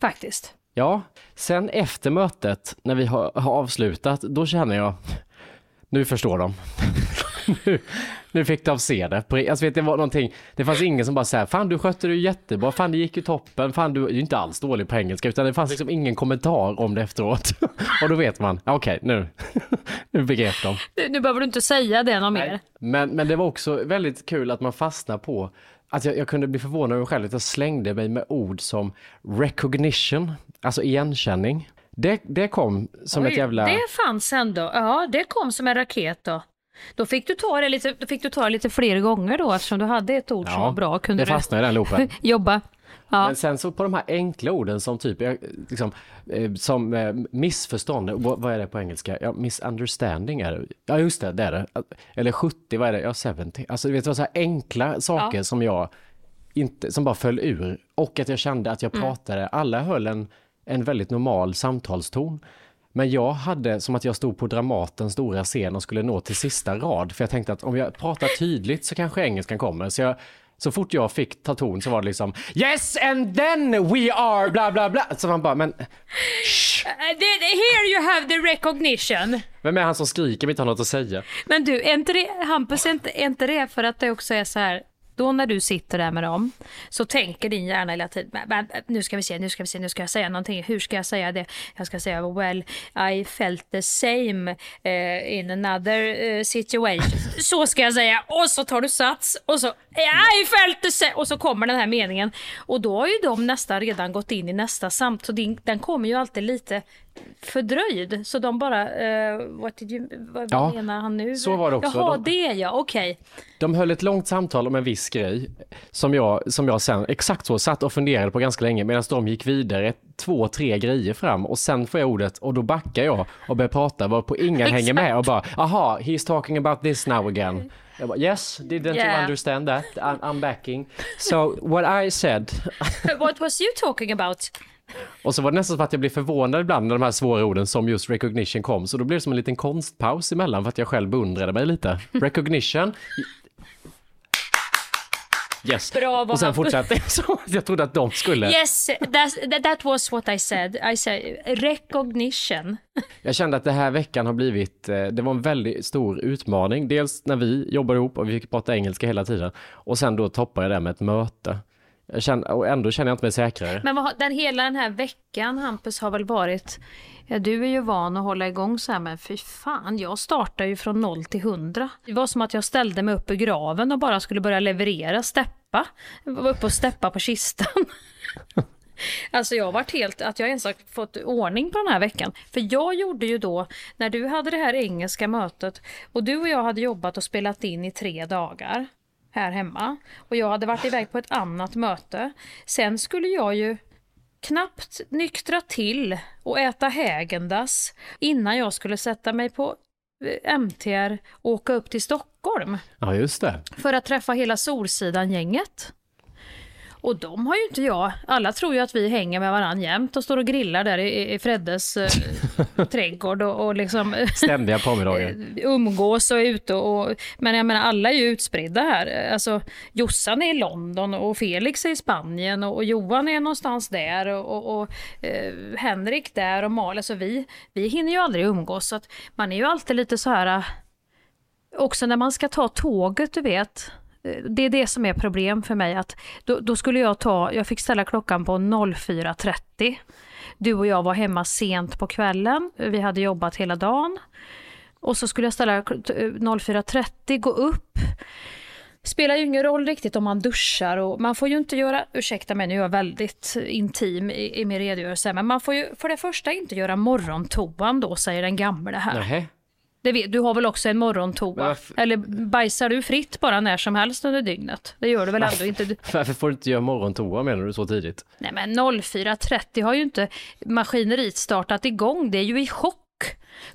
Faktiskt.
Ja, sen efter mötet när vi har, har avslutat, då känner jag, nu förstår de. nu, nu fick de se det. Alltså vet, det var någonting, det fanns ingen som bara säger fan du skötte det jättebra, fan det gick ju toppen, fan du är ju inte alls dålig på engelska, utan det fanns liksom ingen kommentar om det efteråt. Och då vet man, okej nu, nu begrep de.
Nu, nu behöver du inte säga det något mer.
Men, men det var också väldigt kul att man fastnar på att jag, jag kunde bli förvånad över själv att jag slängde mig med ord som recognition, alltså igenkänning. Det, det kom som
Oj,
ett jävla...
Det fanns ändå. Ja, det kom som en raket då. Då fick du ta det lite, då fick du ta det lite fler gånger då eftersom du hade ett ord som var bra. Kunde
det fastnade i den loopen.
jobba. Ja.
Men sen så på de här enkla orden som typ, liksom, eh, som eh, missförstånd, vad är det på engelska? Ja, misunderstanding är det. Ja, just det, det är det. Eller 70, vad är det? Ja, 70. Alltså, du vet, det var så här enkla saker
Ja.
som jag inte, som bara föll ur. Och att jag kände att jag
Mm.
pratade, alla höll en, en väldigt normal samtalston. Men jag hade som att jag stod på Dramatens stora scen och skulle nå till sista rad. För jag tänkte att om jag pratar tydligt så kanske engelskan kommer. Så, jag, så fort jag fick ta ton så var det liksom Yes and then we are bla bla bla. Så man bara, men
det- det- Here you have the recognition.
vem är han som skriker men inte har något att säga?
Men du, är inte det, Hampus, är inte, är inte det för att det också är så här, då när du sitter där med dem, så tänker din hjärna hela tiden, nu ska vi se, nu ska vi se, nu ska jag säga någonting, hur ska jag säga det? Jag ska säga, well, I felt the same uh, in another uh, situation. Så ska jag säga, och så tar du sats, och så, I felt the same, och så kommer den här meningen. Och då har ju de nästan redan gått in i nästa samt så din, den kommer ju alltid lite fördröjd. Så de bara, eh, what did you, vad
Ja,
menar han nu?
så var det också.
Jaha,
De-
det ja, okej.
De höll ett långt samtal om en viss grej som jag, som jag sen exakt så satt och funderade på ganska länge medan de gick vidare två, tre grejer fram och sen får jag ordet och då backar jag och börjar prata varpå ingen hänger med och bara aha, he's talking about this now again. Jag bara, yes, didn't you
Yeah.
understand that? I'm, I'm backing. So what I said
What was you talking about?
och så var det nästan som att jag blev förvånad ibland när de här svåra orden som just recognition kom. Så då blev det som en liten konstpaus emellan för att jag själv beundrade mig lite. Recognition. Yes.
Bravo,
och sen fortsatte jag så. Jag trodde att de skulle.
Yes, that, that was what I said. I said recognition.
Jag kände att det här veckan har blivit, eh, det var en väldigt stor utmaning. Dels när vi jobbade ihop och vi fick prata engelska hela tiden. Och sen då toppade jag det med ett möte. Jag känner, och ändå känner jag inte mig säkrare.
Men vad, den, hela den här veckan, Hampus, har väl varit... Ja, du är ju van att hålla igång så här, men fy fan, jag startar ju från noll till hundra. Det var som att jag ställde mig upp i graven och bara skulle börja leverera, steppa. Jag var uppe och steppa på kistan. Alltså jag har varit helt, att jag ens har fått ordning på den här veckan. För jag gjorde ju då, när du hade det här engelska mötet och du och jag hade jobbat och spelat in i tre dagar här hemma och jag hade varit iväg på ett annat möte. Sen skulle jag ju knappt nyktra till och äta hägendas innan jag skulle sätta mig på eh, MTR och åka upp till Stockholm
Ja, just det.
för att träffa hela Solsidan-gänget. Och de har ju inte jag. Alla tror ju att vi hänger med varandra jämt och står och grillar där i, i Freddes eh, trädgård och, och liksom eh,
Ständiga påmiddagar.
umgås och är ute och... Men jag menar alla är ju utspridda här. Alltså Jossan är i London och Felix är i Spanien och, och Johan är någonstans där och, och, eh, Henrik där och Malin. Alltså vi, vi hinner ju aldrig umgås så att man är ju alltid lite så här... eh, Också när man ska ta tåget, du vet. Det är det som är problem för mig. Att då, då skulle jag ta, jag fick ställa klockan på 04.30. Du och jag var hemma sent på kvällen. Vi hade jobbat hela dagen. Och så skulle jag ställa 04.30, gå upp. Spelar ju ingen roll riktigt om man duschar och man får ju inte göra, ursäkta mig nu är jag väldigt intim i, i min redogörelse, men man får ju för det första inte göra morgontoan då, säger den gamle här.
Nähä.
Det vet, du har väl också en morgontoa?
Varför-
Eller bajsar du fritt bara när som helst under dygnet? Det gör du väl ändå inte?
Varför får du inte göra morgontoa menar du så tidigt?
Nej men 04.30 har ju inte maskineriet startat igång, det är ju i chock.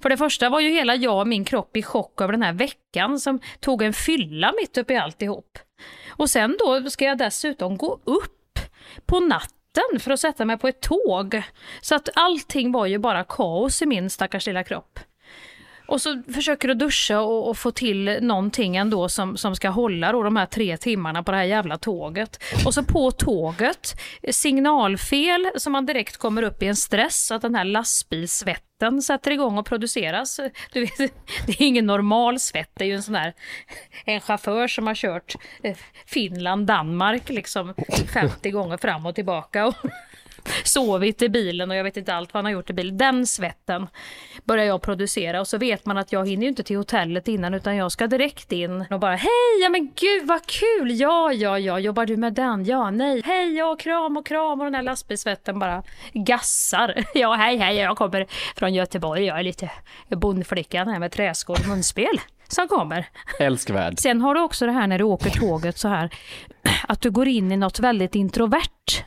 För det första var ju hela jag och min kropp i chock över den här veckan som tog en fylla mitt uppe i alltihop. Och sen då ska jag dessutom gå upp på natten för att sätta mig på ett tåg. Så att allting var ju bara kaos i min stackars lilla kropp. Och så försöker du duscha och, och få till någonting ändå som, som ska hålla då de här tre timmarna på det här jävla tåget. Och så på tåget, signalfel som man direkt kommer upp i en stress så att den här lastbilssvetten sätter igång och produceras. Du vet, det är ingen normal svett, det är ju en sån här en chaufför som har kört eh, Finland, Danmark liksom 50 gånger fram och tillbaka. Och sovit i bilen och jag vet inte allt vad han har gjort i bilen. Den svetten börjar jag producera och så vet man att jag hinner ju inte till hotellet innan utan jag ska direkt in och bara hej, ja men gud vad kul, ja, ja, ja, jobbar du med den, ja, nej, hej, ja, kram och kram och den här lastbilsvetten bara gassar. Ja, hej, hej, jag kommer från Göteborg, jag är lite bondflickan här med träskor och munspel som kommer.
Älskvärd.
Sen har du också det här när du åker tåget så här, att du går in i något väldigt introvert.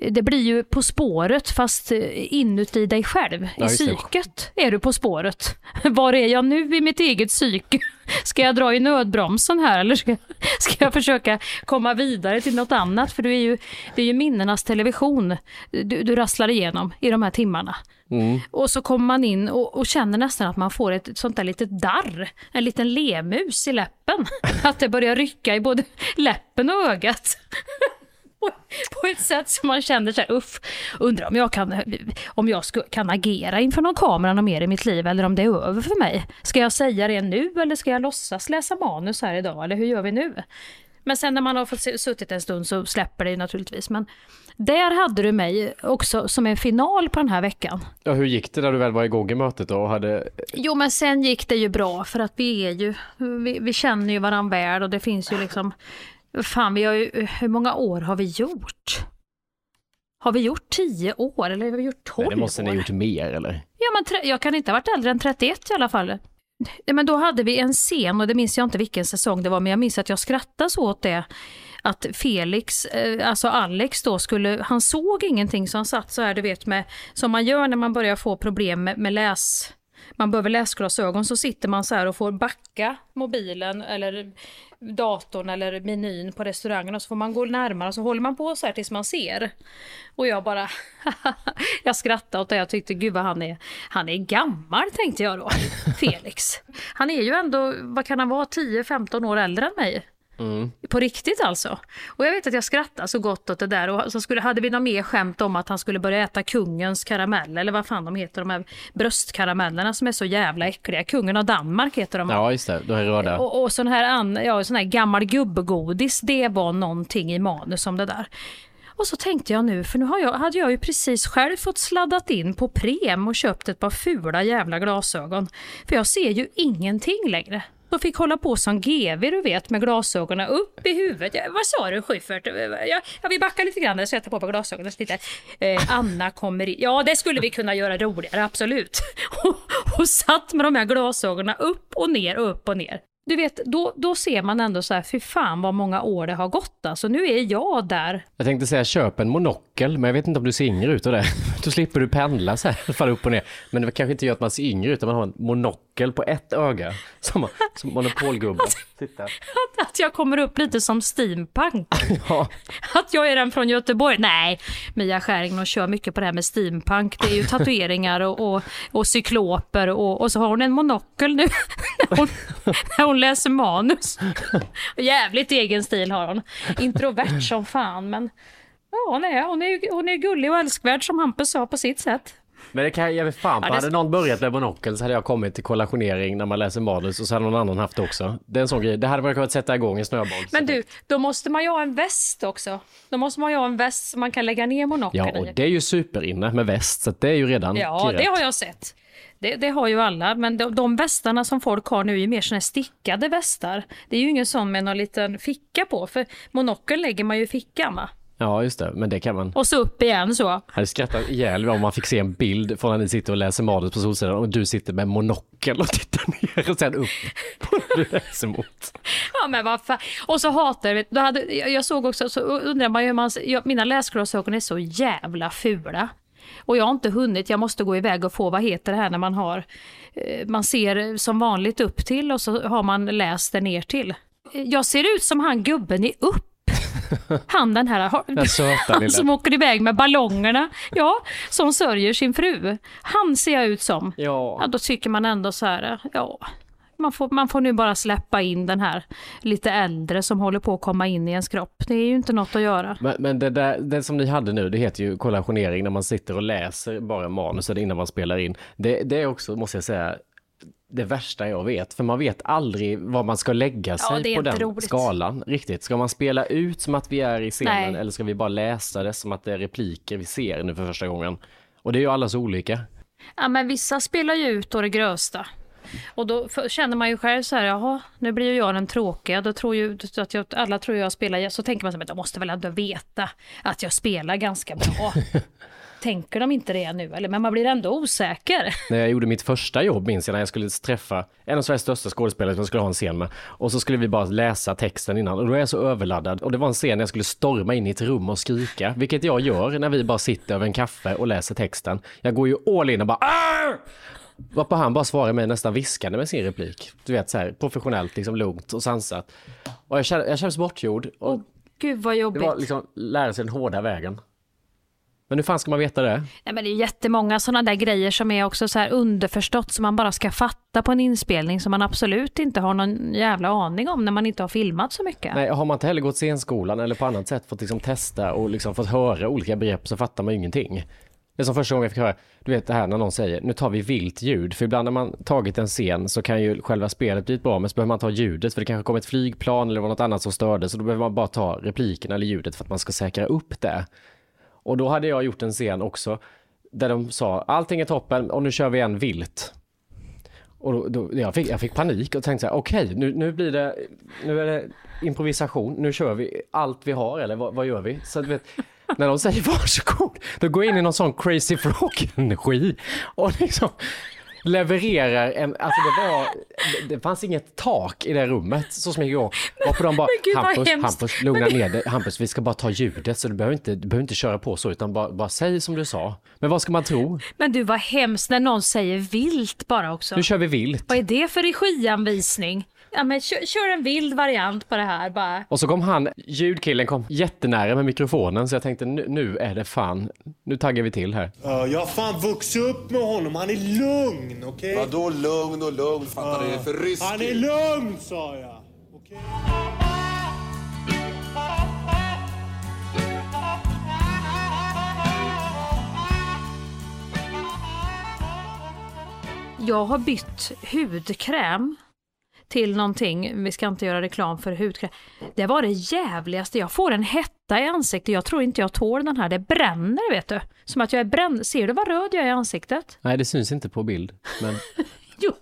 Det blir ju På spåret fast eh, inuti dig själv, i
Ja, det.
psyket är du På spåret. Var är jag nu i mitt eget psyke? Ska jag dra i nödbromsen här eller ska, ska jag försöka komma vidare till något annat? För du är ju, det är ju minnenas television du, du rasslar igenom i de här timmarna.
Mm.
Och så kommer man in och, och känner nästan att man får ett sånt där litet darr, en liten lemus i läppen. Att det börjar rycka i både läppen och ögat. På- På ett sätt som man känner här, uff, undrar om jag kan, om jag sku, kan agera inför någon kamera något mer i mitt liv eller om det är över för mig. Ska jag säga det nu eller ska jag låtsas läsa manus här idag eller hur gör vi nu? Men sen när man har fått suttit en stund så släpper det ju naturligtvis. Men där hade du mig också som en final på den här veckan.
Ja, hur gick det när du väl var igång i mötet då och hade...
Jo men sen gick det ju bra för att vi är ju, vi, vi känner ju varandra väl och det finns ju liksom, fan vi har ju, hur många år har vi gjort? Har vi gjort 10 år eller har vi gjort 12
Nej, det måste ni
år?
ha gjort mer eller?
Ja men jag kan inte ha varit äldre än 31 i alla fall. Nej, Men då hade vi en scen och det minns jag inte vilken säsong det var men jag minns att jag skrattade så åt det. Att Felix, eh, alltså Alex då skulle, han såg ingenting så han satt så här du vet med, som man gör när man börjar få problem med, med läs, man behöver läsglasögon så sitter man så här och får backa mobilen eller datorn eller menyn på restaurangen och så får man gå närmare och så håller man på så här tills man ser. Och jag bara, jag skrattade åt det, jag tyckte gud vad han är, han är gammal tänkte jag då, Felix. Han är ju ändå, vad kan han vara, 10-15 år äldre än mig. På riktigt alltså. Och jag vet att jag skrattade så gott åt det där och så skulle, hade vi något mer skämt om att han skulle börja äta kungens karamell eller vad fan de heter, de här bröstkaramellerna som är så jävla äckliga. Kungen av Danmark heter de?
Ja, just det. Du är röda.
Och, och sån här, an, ja, sån här gammal gubbgodis, det var någonting i manus om det där. Och så tänkte jag nu, för nu har jag, hade jag ju precis själv fått sladdat in på Prem och köpt ett par fula jävla glasögon. För jag ser ju ingenting längre. Och fick hålla på som GV du vet med glasögonen upp i huvudet. Ja, vad sa du Schyffert? Ja, ja, vi backar lite grann så jag tar på mig glasögonen. så Lite. Eh, Anna kommer in. Ja det skulle vi kunna göra roligare, absolut. Och, och satt med de här glasögonen upp och ner och upp och ner du vet, då, då ser man ändå så här, fy fan vad många år det har gått alltså. Nu är jag där.
Jag tänkte säga köp en monokel, men jag vet inte om du ser yngre ut av det. Då slipper du pendla så här, falla upp och ner. Men det kanske inte gör att man ser yngre ut, utan man har en monokel på ett öga. Som, som monopolgubbe. Titta.
Att jag kommer upp lite som steampunk.
Ja.
Att jag är den från Göteborg. Nej, Mia Skäring kör mycket på det här med steampunk. Det är ju tatueringar och, och, och cykloper och, och så har hon en monokel nu när hon, när hon läser manus. Jävligt egen stil har hon. Introvert som fan men ja, hon är, hon är, hon är gullig och älskvärd som Hampus sa på sitt sätt.
Men det kan jag ge fan.
Ja, det-
Hade någon börjat med monokel så hade jag kommit till kollationering när man läser manus och så hade någon annan haft det också. Det är en sån grej. Det hade man kunnat sätta igång en snöboll.
Men du, då måste man ju ha en väst också. Då måste man ju ha en väst som man kan lägga ner monokeln
Ja, och
i.
det är ju superinne med väst, så det är ju redan
Ja,
kirrat.
det har jag sett. Det, det har ju alla, men de, de västarna som folk har nu är ju mer såna stickade västar. Det är ju ingen sån med någon liten ficka på, för monokeln lägger man ju i fickan va?
Ja, just det. Men det kan man.
Och så upp igen så.
Jag hade skrattat ihjäl mig om man fick se en bild från när ni sitter och läser manus på Solsidan och du sitter med monokel och tittar ner och sen upp på när du läser mot.
Ja men vad fan. Och så hatar jag, då hade, jag såg också, så undrar man ju hur man, jag, mina läsglasögon är så jävla fula. Och jag har inte hunnit, jag måste gå iväg och få, vad heter det här när man har, eh, man ser som vanligt upp till och så har man läst det ner till. Jag ser ut som han gubben i upp. Han den här, han som åker iväg med ballongerna. Ja, som sörjer sin fru. Han ser jag ut som.
Ja.
Ja, då tycker man ändå så här, ja, man får, man får nu bara släppa in den här lite äldre som håller på att komma in i ens kropp. Det är ju inte något att göra.
Men, men det, där, det som ni hade nu, det heter ju kollationering när man sitter och läser bara manuset innan man spelar in. Det, det är också, måste jag säga, det värsta jag vet. För man vet aldrig var man ska lägga
Ja,
sig
är
på den
roligt.
skalan. Riktigt. Ska man spela ut som att vi är i scenen
Nej.
eller ska vi bara läsa det som att det är repliker vi ser nu för första gången? Och det är ju alla så olika.
Ja, men vissa spelar ju ut å det grövsta. Och då känner man ju själv så här, jaha, nu blir ju jag den tråkiga. Då tror ju att jag, alla tror jag spelar, så tänker man så här, de måste väl ändå veta att jag spelar ganska bra. Tänker de inte det nu? Eller, men man blir ändå osäker.
När jag gjorde mitt första jobb minns jag när jag skulle träffa en av Sveriges största skådespelare som jag skulle ha en scen med. Och så skulle vi bara läsa texten innan och då är jag så överladdad. Och det var en scen när jag skulle storma in i ett rum och skrika, vilket jag gör när vi bara sitter över en kaffe och läser texten. Jag går ju all in och bara Arr! Varpå han bara svarar mig nästan viskande med sin replik. Du vet så här professionellt, liksom lugnt och sansat. Och jag kände, jag kände mig bortgjord. Och
Gud vad
det
jobbigt.
var liksom lära sig den hårda vägen. Men hur fan ska man veta det?
Nej, men det är jättemånga sådana där grejer som är också så här underförstått som man bara ska fatta på en inspelning som man absolut inte har någon jävla aning om när man inte har filmat så mycket.
Nej, har man inte heller gått scenskolan eller på annat sätt fått liksom testa och liksom fått höra olika begrepp så fattar man ju ingenting. Det är som första gången jag fick höra, du vet det här när någon säger, nu tar vi vilt ljud. För ibland när man tagit en scen så kan ju själva spelet bli bra, men så behöver man ta ljudet för det kanske kom ett flygplan eller var något annat som störde, så då behöver man bara ta repliken eller ljudet för att man ska säkra upp det. Och då hade jag gjort en scen också där de sa, allting är toppen och nu kör vi en vilt. Och då, då, jag, fick, jag fick panik och tänkte så här, okej, nu, nu blir det, nu är det improvisation, nu kör vi allt vi har eller vad, vad gör vi? Så du vet, när de säger varsågod, då går jag in i någon sån crazy frog-energi och liksom levererar en, alltså det var, det, fanns inget tak i det rummet så som igång. Varpå de bara,
gud,
Hampus. Hampus, lugna ner dig, Hampus, vi ska bara ta ljudet så du behöver inte, du behöver inte köra på så utan bara, bara säg som du sa. Men vad ska man tro?
Men du var hemskt när någon säger vilt bara också.
Nu kör vi vilt.
Vad är det för regianvisning? Ja men kör, kör en vild variant på det här bara.
Och så kom han, ljudkillen kom jättenära med mikrofonen så jag tänkte nu, nu är det fan, nu taggar vi till här.
Ja, jag har fan vuxit upp med honom. Han är lugn, okej?
Vadå lugn och lugn? Fattar du? Det är för rysk.
Han är lugn, sa jag. Okej?
Jag har bytt hudkräm till någonting, vi ska inte göra reklam för hudkräm. Det var det jävligaste, jag får en hetta i ansiktet, jag tror inte jag tål den här, det bränner vet du. Som att jag är bränd, ser du vad röd jag är i ansiktet?
Nej, det syns inte på bild, men
Jo,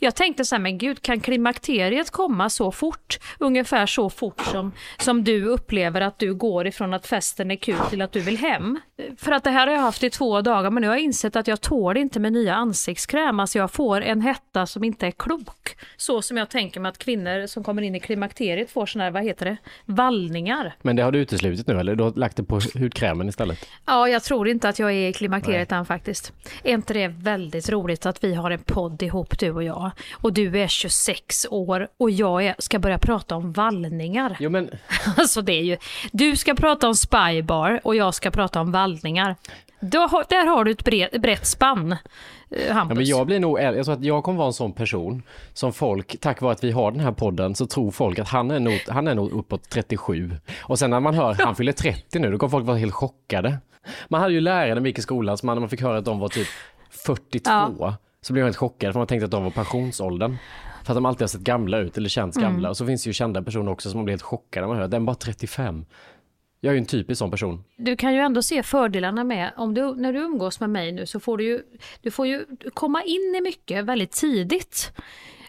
Jag tänkte så här, men gud, kan klimakteriet komma så fort? Ungefär så fort som, som du upplever att du går ifrån att festen är kul till att du vill hem. För att det här har jag haft i två dagar, men nu har jag insett att jag tål inte med nya ansiktskräm. Alltså jag får en hetta som inte är klok. Så som jag tänker mig att kvinnor som kommer in i klimakteriet får sådana här, vad heter det, vallningar.
Men det har du uteslutit nu eller? Du har lagt det på hudkrämen istället?
Ja, jag tror inte att jag är i klimakteriet än faktiskt. Är inte det väldigt roligt att vi har en podd ihop du och jag? Och du är 26 år och jag är, ska börja prata om vallningar.
Jo men,
Alltså det är ju, du ska prata om spybar och jag ska prata om vallningar. Har- där har du ett brett, brett spann, eh,
ja, men jag blir nog, jag tror att jag kommer vara en sån person som folk, tack vare att vi har den här podden, så tror folk att han är nog, han är nog uppåt 37. Och sen när man hör han fyller 30 nu, då kommer folk vara helt chockade. Man hade ju lärare när man gick i skolan, så man, när man fick höra att de var typ 42,
Ja.
Så blev man helt chockad för man tänkte att de var pensionsåldern. För att de alltid har sett gamla ut eller känts
Mm.
gamla. Och så finns det ju kända personer också som man blir helt chockade när man hör att den är bara 35. Jag är ju en typisk sån person.
Du kan ju ändå se fördelarna med, om du, när du umgås med mig nu så får du ju, du får ju komma in i mycket väldigt tidigt.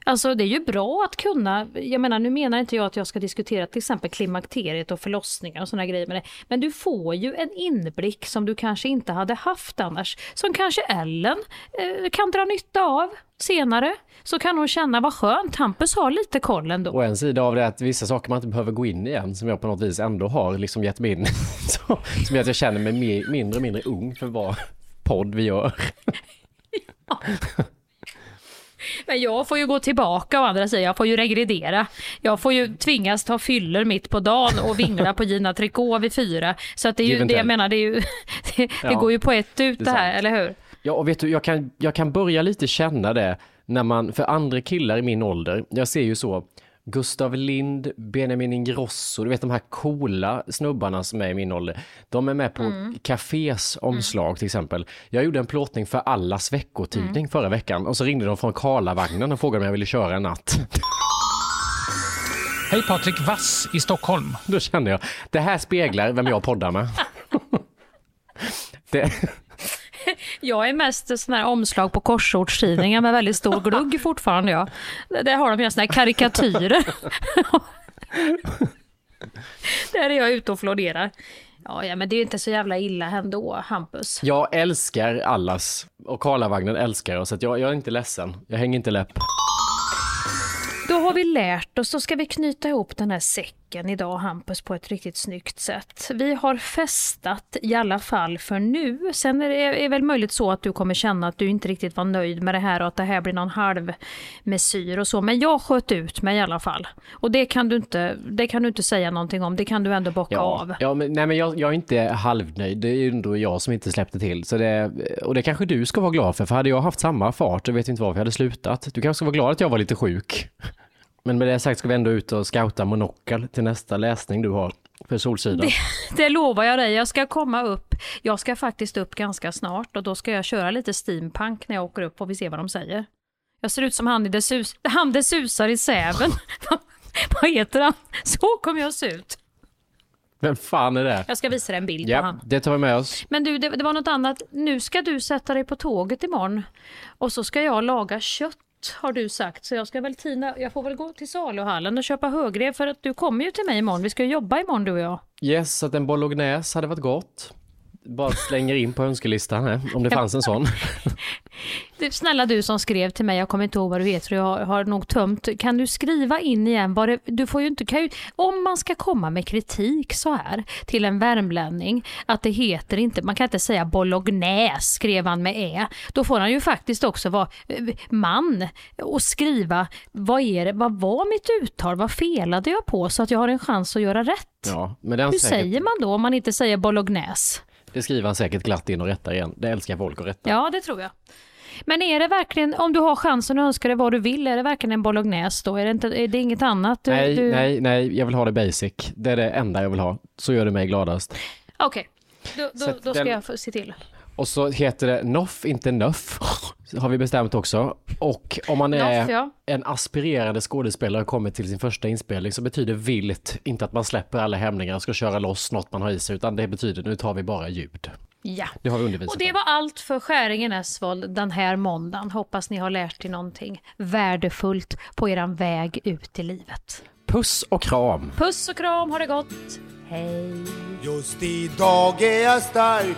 Alltså det är ju bra att kunna, jag menar nu menar inte jag att jag ska diskutera till exempel klimakteriet och förlossningar och sådana grejer med det. Men du får ju en inblick som du kanske inte hade haft annars. Som kanske Ellen eh, kan dra nytta av senare. Så kan hon känna vad skönt, Hampus har lite koll ändå.
Och en sida av det är att vissa saker man inte behöver gå in igen som jag på något vis ändå har liksom gett mig in. Som gör att jag känner mig mer, mindre och mindre ung för vad podd vi gör.
Men jag får ju gå tillbaka å andra sidan, jag får ju regredera. Jag får ju tvingas ta fyller mitt på dagen och vingla på Gina Tricot vid fyra. Så att det är ju, det jag menar, det är ju, det, det
Ja,
går ju på ett ut
det
det här,
sant.
eller hur?
Ja, och vet du, jag kan, jag kan börja lite känna det när man, för andra killar i min ålder, jag ser ju så, Gustav Lind, Benjamin Ingrosso, du vet de här coola snubbarna som är i min ålder. De är med på
Mm.
Cafés omslag till exempel. Jag gjorde en plåtning för Allas veckotidning
Mm.
förra veckan och så ringde de från Karlavagnen och frågade om jag ville köra en natt.
Hej Patrik Vass i Stockholm.
Då kände jag, det här speglar vem jag poddar med. Det,
Jag är mest sån här omslag på korsordstidningar med väldigt stor glugg fortfarande. Ja. Där har de ju såna här karikatyrer. Där är jag ute och florerar. Ja, ja, men det är inte så jävla illa ändå, Hampus.
jag älskar Allas och Karlavagnen älskar oss, så jag, jag är inte ledsen. Jag hänger inte läpp.
Då har vi lärt oss, då ska vi knyta ihop den här säcken idag Hampus på ett riktigt snyggt sätt. Vi har festat i alla fall för nu. Sen är det är väl möjligt så att du kommer känna att du inte riktigt var nöjd med det här och att det här blir någon halv mesyr och så. Men jag sköt ut mig i alla fall. Och det kan du inte, det kan du inte säga någonting om, det kan du ändå bocka av.
Ja, men, nej, men jag, jag är inte halvnöjd. Det är ju ändå jag som inte släppte till. Så det, och det kanske du ska vara glad för, för hade jag haft samma fart, jag vet inte varför jag hade slutat. Du kanske ska vara glad att jag var lite sjuk. Men med det sagt ska vi ändå ut och scouta monokel till nästa läsning du har för Solsidan.
Det lovar jag dig, jag ska komma upp. Jag ska faktiskt upp ganska snart och då ska jag köra lite steampunk när jag åker upp och vi ser vad de säger. Jag ser ut som han i det, sus han det susar i säven. vad heter han? Så kommer jag se ut.
Vem fan är det?
Jag ska visa dig en bild på
Ja,
han.
det tar vi med oss.
Men du, det, det var något annat. Nu ska du sätta dig på tåget imorgon och så ska jag laga kött har du sagt. Så jag ska väl tina, jag får väl gå till saluhallen och köpa högrev för att du kommer ju till mig imorgon. Vi ska ju jobba imorgon du och jag.
Yes, så att en bolognese hade varit gott. Bara slänger in på önskelistan här, om det fanns en sån.
Du, snälla du som skrev till mig, jag kommer inte ihåg vad du heter, jag har, nog tömt. Kan du skriva in igen vad det, du får ju inte, kan ju, om man ska komma med kritik så här till en värmlänning, att det heter inte, man kan inte säga bolognese skrev han med ä, då får han ju faktiskt också vara eh, man och skriva, vad är det, vad var mitt uttal, vad felade jag på så att jag har en chans att göra rätt?
Ja, men
Hur
säkert,
säger man då om man inte säger bolognese?
Det skriver han säkert glatt in och rättar igen. Det älskar folk att rätta.
Ja, det tror jag. Men är det verkligen, om du har chansen och önskar dig vad du vill, är det verkligen en bolognese då? Är det, inte, är det inget annat? Du,
Nej,
du...
nej, nej, jag vill ha det basic. Det är det enda jag vill ha. Så gör det mig gladast.
Okej, då,
Så
då,
att
då ska
den-
jag se till.
Och så heter det Noff, inte Nuff. Har vi bestämt också. Och om man är
ja.
en aspirerande skådespelare och kommer till sin första inspelning så betyder vilt inte att man släpper alla hämningar och ska köra loss något man har i sig, utan det betyder nu tar vi bara ljud.
Ja.
Det har vi undervisat
Och det
om.
var allt för Skäringen Esvold den här måndagen. Hoppas ni har lärt er någonting värdefullt på eran väg ut i livet.
Puss och kram!
Puss och kram, ha det gott! Hej!
Just idag är jag stark